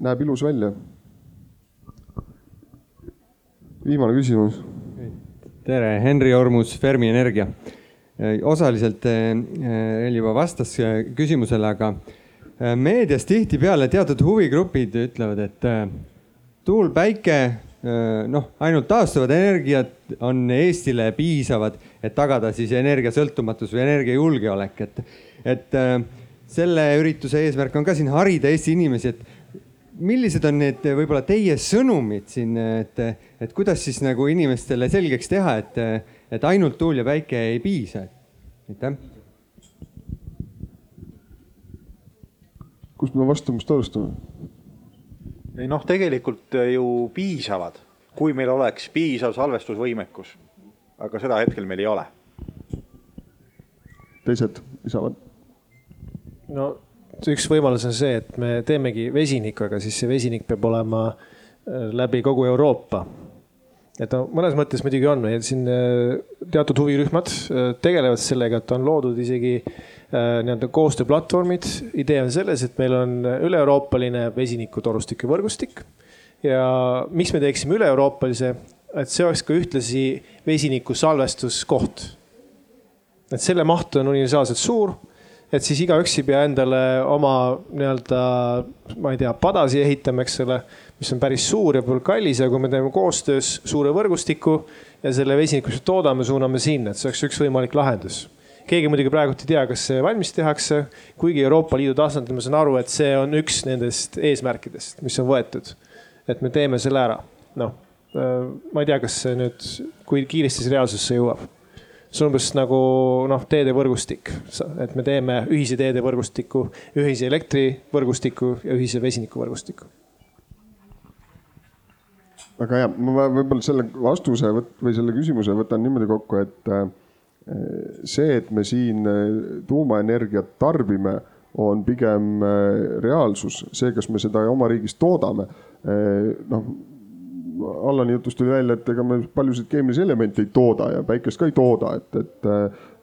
näeb ilus välja. viimane küsimus. tere, Henri Ormus, Fermi Energia. osaliselt Reil äh, juba vastas äh, küsimusele, aga meedias tihtipeale teatud huvigrupid ütlevad, et tuul, päike Äh, noh, ainult taastuvad energiat on Eestile piisavad, et tagada siis energiasõltumatus või energiajulgeolek, et, et äh, selle ürituse eesmärk on ka siin harida Eesti inimesi, et millised on need võib-olla teie sõnumid siin, et, et kuidas siis nagu inimestele selgeks teha, et, et ainult tuul ja päike ei piisa? aitäh. kust me vastamist alustame? Ei noh, tegelikult ju piisavad, kui meil oleks piisav salvestusvõimekus. aga seda hetkel meil ei ole. teised lisavad? no üks võimalus on see, et me teemegi vesinikku, aga siis see vesinik peab olema äh, läbi kogu Euroopa. Et no mõnes mõttes muidugi on meil siin äh, teatud huvirühmad äh, tegelevad sellega, et on loodud isegi nii-öelda koostööplatvormid. idee on selles, et meil on üle-euroopaline vesinikutorustike võrgustik ja miks me teeksime üle-euroopalise, et see oleks ka ühtlasi vesiniku salvestuskoht. et selle maht on universaalselt suur et siis igaüks ei pea endale oma nii-öelda, ma ei tea, padasi ehitama, eks ole, mis on päris suur ja võib-olla kallis, aga kui me teeme koostöös suure võrgustiku ja selle vesiniku, mis me toodame, suuname sinna, et see oleks üks võimalik lahendus keegi muidugi praegult ei tea, kas see valmis tehakse, kuigi Euroopa Liidu tasandil ma saan aru, et see on üks nendest eesmärkidest, mis on võetud. et me teeme selle ära, noh, ma ei tea, kas see nüüd, kui kiiresti see reaalsusse jõuab see on umbes nagu noh, teedevõrgustik, et me teeme ühise teedevõrgustiku, ühise elektrivõrgustiku ja ühise vesinikuvõrgustiku. Väga hea, ma võib-olla selle vastuse või selle küsimuse võtan niimoodi kokku, et äh, see, et me siin äh, tuumaenergiat tarbime, on pigem äh, reaalsus, see, kas me seda oma riigis toodame, noh Allani jutust tuli välja, et ega me paljusid keemilisi elemente ei tooda ja päikest ka ei tooda, et, et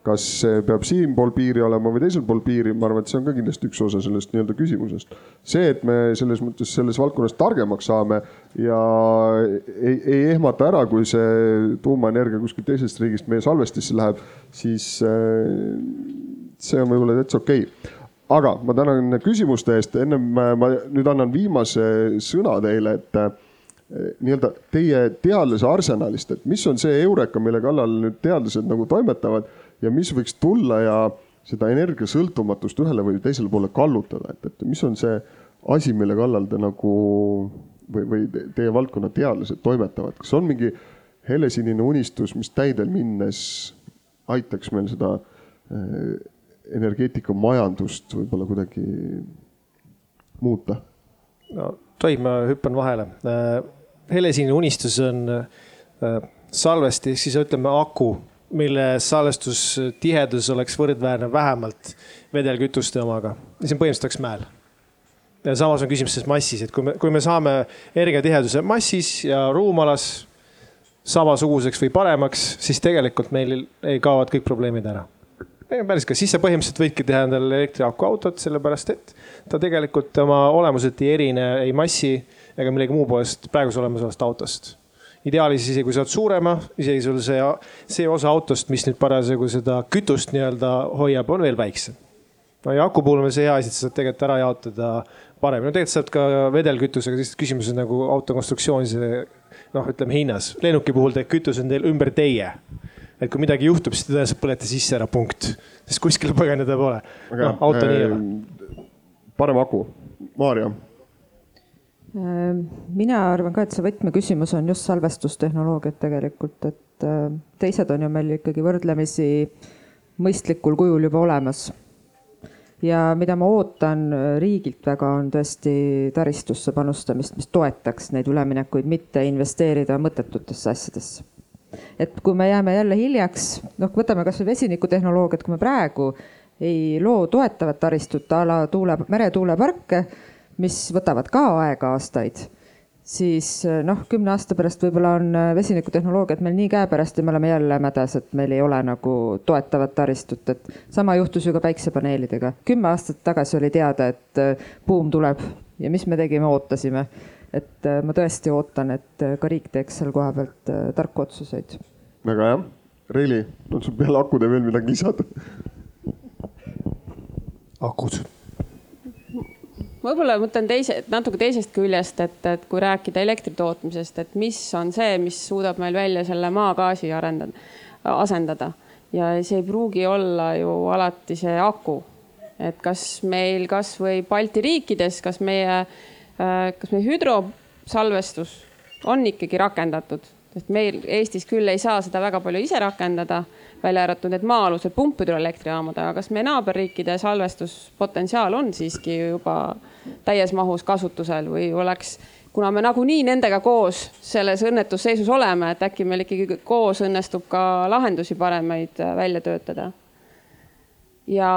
kas see peab siinpool piiri olema või teisel pool piiri, ma arvan, et see on ka kindlasti üks osa sellest nii-öelda küsimusest. see, et me selles mõttes selles valdkonnas targemaks saame ja ei, ei ehmata ära, kui see tuumaenergia kuskilt teisest riigist meie salvestisse läheb, siis äh, see on võib-olla täitsa okei okay aga ma tänan küsimuste eest, ennem ma nüüd annan viimase sõna teile, et Eh, nii-öelda teie teadlase arsenalist, et mis on see Eureka, mille kallal nüüd teadlased nagu toimetavad ja mis võiks tulla ja seda energiasõltumatust ühele või teisele poole kallutada, et, et mis on see asi, mille kallal te nagu või, või teie valdkonna teadlased toimetavad, kas on mingi helesinine unistus, mis täidel minnes aitaks meil seda äh, energeetikamajandust võib-olla kuidagi muuta? no tohib, ma hüppan vahele. Äh, helesinine unistus on äh, salvesti, siis ütleme aku, mille salvestustihedus oleks võrdväärne vähemalt vedelkütuste omaga. see on põhimõtteliselt oleks mäel. ja samas on küsimus selles massis, et kui me, kui me saame energiatiheduse massis ja ruumalas samasuguseks või paremaks, siis tegelikult meil ei kaovad kõik probleemid ära päris ka, siis sa põhimõtteliselt võidki teha endale elektriaku autot, sellepärast et ta tegelikult oma olemuselt ei erine ei massi ega millegi muu poolest praeguse olemasolevast autost. Ideaalis isegi kui sa oled suurema, isegi sul see, see osa autost, mis nüüd parasjagu seda kütust nii-öelda hoiab, on veel väiksem. no ja aku puhul on see hea asi, et sa saad tegelikult ära jaotada paremini, no tegelikult saad ka vedelkütusega, siis küsimus on nagu auto konstruktsioonis, noh, ütleme hinnas. lennuki puhul teeb kütus on teil ümber teie et kui midagi juhtub, siis te tõenäoliselt põlete sisse ära, punkt. sest kuskile põgeneda pole. noh, auto nii ei ole. parem aku, Maarja mina arvan ka, et see võtmeküsimus on just salvestustehnoloogiad tegelikult, et ehm, teised on ju meil ikkagi võrdlemisi mõistlikul kujul juba olemas. ja mida ma ootan äh, riigilt väga, on tõesti taristusse panustamist, mis toetaks neid üleminekuid, mitte investeerida mõttetutesse asjadesse. et kui me jääme jälle hiljaks, noh, võtame kasvõi vesinikutehnoloogiat, kui me praegu ei loo toetavat taristut a la tuule, meretuuleparke mis võtavad ka aega aastaid, siis eh, noh, kümne aasta pärast võib-olla on eh, vesinikutehnoloogiad meil nii käepärast ja me oleme jälle mädas, et meil ei ole nagu toetavat taristut, et sama juhtus ju ka päiksepaneelidega. kümme aastat tagasi oli teada, et eh, buum tuleb ja mis me tegime, ootasime. et ma tõesti ootan, et ka riik teeks seal koha pealt tarku otsuseid. väga hea. Reili, on sul peale akude veel midagi lisada? akud võib-olla mõtlen teise, natuke teisest küljest, et, et kui rääkida elektri tootmisest, et mis on see, mis suudab meil välja selle maagaasi arendada, asendada ja see ei pruugi olla ju alati see aku. et kas meil kasvõi Balti riikides, kas meie kas meil hüdrosalvestus on ikkagi rakendatud, sest meil Eestis küll ei saa seda väga palju ise rakendada, välja arvatud need maa-alused pumphüdroelektrijaamad, aga kas meie naaberriikide salvestuspotentsiaal on siiski juba täies mahus kasutusel või oleks kuna me nagunii nendega koos selles õnnetusseisus oleme, et äkki meil ikkagi koos õnnestub ka lahendusi paremaid välja töötada. ja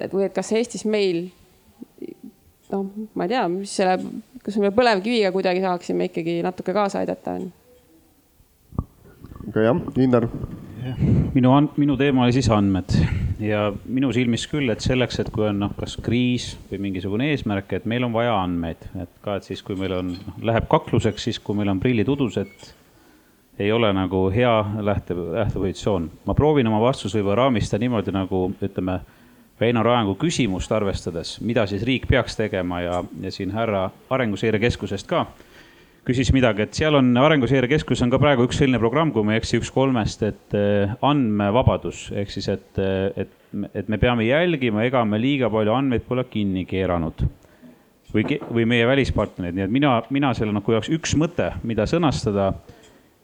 et või et kas Eestis meil noh, ma ei tea, mis selle, kas me põlevkiviga kuidagi saaksime ikkagi natuke kaasa aidata aga jah, Innar. Minu, minu teema oli siis andmed. Ja minu silmis küll, et selleks, et kui on noh, kas kriis või mingisugune eesmärk, et meil on vaja andmeid, et ka, et siis, kui meil on, noh, läheb kakluseks, siis kui meil on prillid udus, et ei ole nagu hea lähte, lähtepositsioon. ma proovin oma vastuse võib-olla raamistada niimoodi nagu ütleme Väino Rajangu küsimust arvestades, mida siis riik peaks tegema ja, ja siin härra Arenguseire Keskusest ka küsis midagi, et seal on Arenguseire Keskus on ka praegu üks selline programm, kui ma ei eksi, üks kolmest, et eh, andmevabadus. Ehk siis, et, eh, et, et me peame jälgima, ega me liiga palju andmeid pole kinni keeranud. või, või meie välispartnerid, nii et mina, mina selle noh, kui oleks üks mõte, mida sõnastada,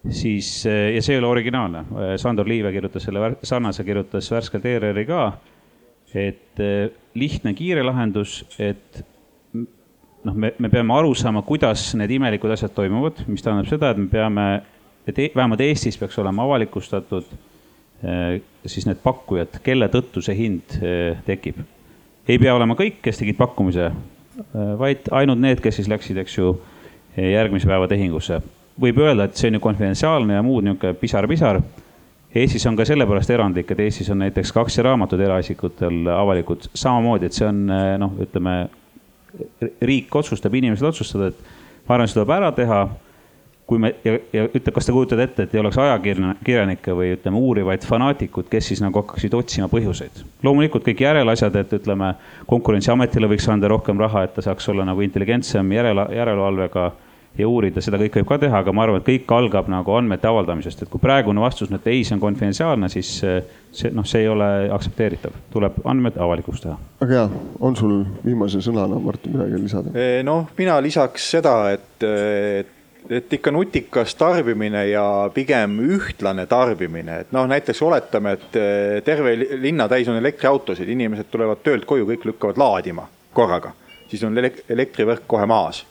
siis eh, ja see ei ole originaalne, Sandor Liive kirjutas selle sarnase, kirjutas värskelt ERR-i ka et lihtne, kiire lahendus, et noh, me, me peame aru saama, kuidas need imelikud asjad toimuvad, mis tähendab seda, et me peame, et e vähemalt Eestis peaks olema avalikustatud eh, siis need pakkujad, kelle tõttu see hind eh, tekib. ei pea olema kõik, kes tegid pakkumise, vaid ainult need, kes siis läksid, eks ju, järgmise päeva tehingusse. võib öelda, et see on ju konfidentsiaalne ja muud niisugune pisar-pisar Eestis on ka sellepärast erandlik, et Eestis on näiteks kaks raamatud eraisikutel avalikud samamoodi, et see on noh, ütleme riik otsustab, inimesed otsustavad, et ma arvan, seda tuleb ära teha. kui me ja, ja ütle, kas te kujutate ette, et ei oleks ajakirjanikke või ütleme, uurivaid fanaatikud, kes siis nagu hakkaksid otsima põhjuseid. loomulikult kõik järeleasjad, et ütleme, konkurentsiametile võiks anda rohkem raha, et ta saaks olla nagu intelligentsem järele, järelevalvega ja uurida, seda kõike võib ka teha, aga ma arvan, et kõik algab nagu andmete avaldamisest, et kui praegune vastus on, et ei, see on konfidentsiaalne, siis eh, see noh, see ei ole aktsepteeritav, tuleb andmed avalikuks teha. väga hea, on sul viimase sõnana, Mart, midagi lisada? Eh, noh, mina lisaks seda, et, et et ikka nutikas tarbimine ja pigem ühtlane tarbimine, et noh, näiteks oletame, et eh, terve linna täis on elektriautosid, inimesed tulevad töölt koju, kõik lükkavad laadima korraga, siis on elektrivõrk kohe maas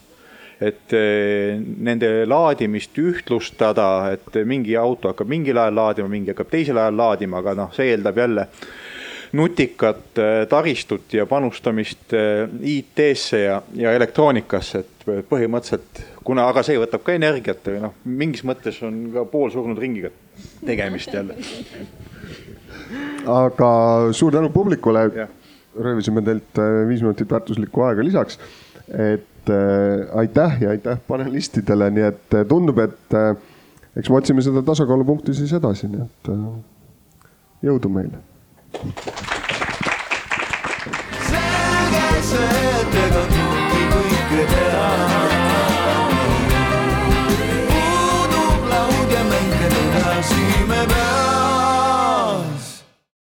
et eh, nende laadimist ühtlustada, et mingi auto hakkab mingil ajal laadima, mingi hakkab teisel ajal laadima, aga noh, see eeldab jälle nutikat eh, taristut ja panustamist eh, IT-sse ja, ja elektroonikasse, et põhimõtteliselt kuna, aga see võtab ka energiat või noh, mingis mõttes on ka poolsurnud ringiga tegemist jälle. aga suur tänu publikule. röövisime teilt viis minutit väärtuslikku aega lisaks, et et äh, aitäh ja aitäh panelistidele, nii et äh, tundub, et äh, eks me otsime seda tasakaalupunkti siis edasi, nii et jõudu meile. selge see.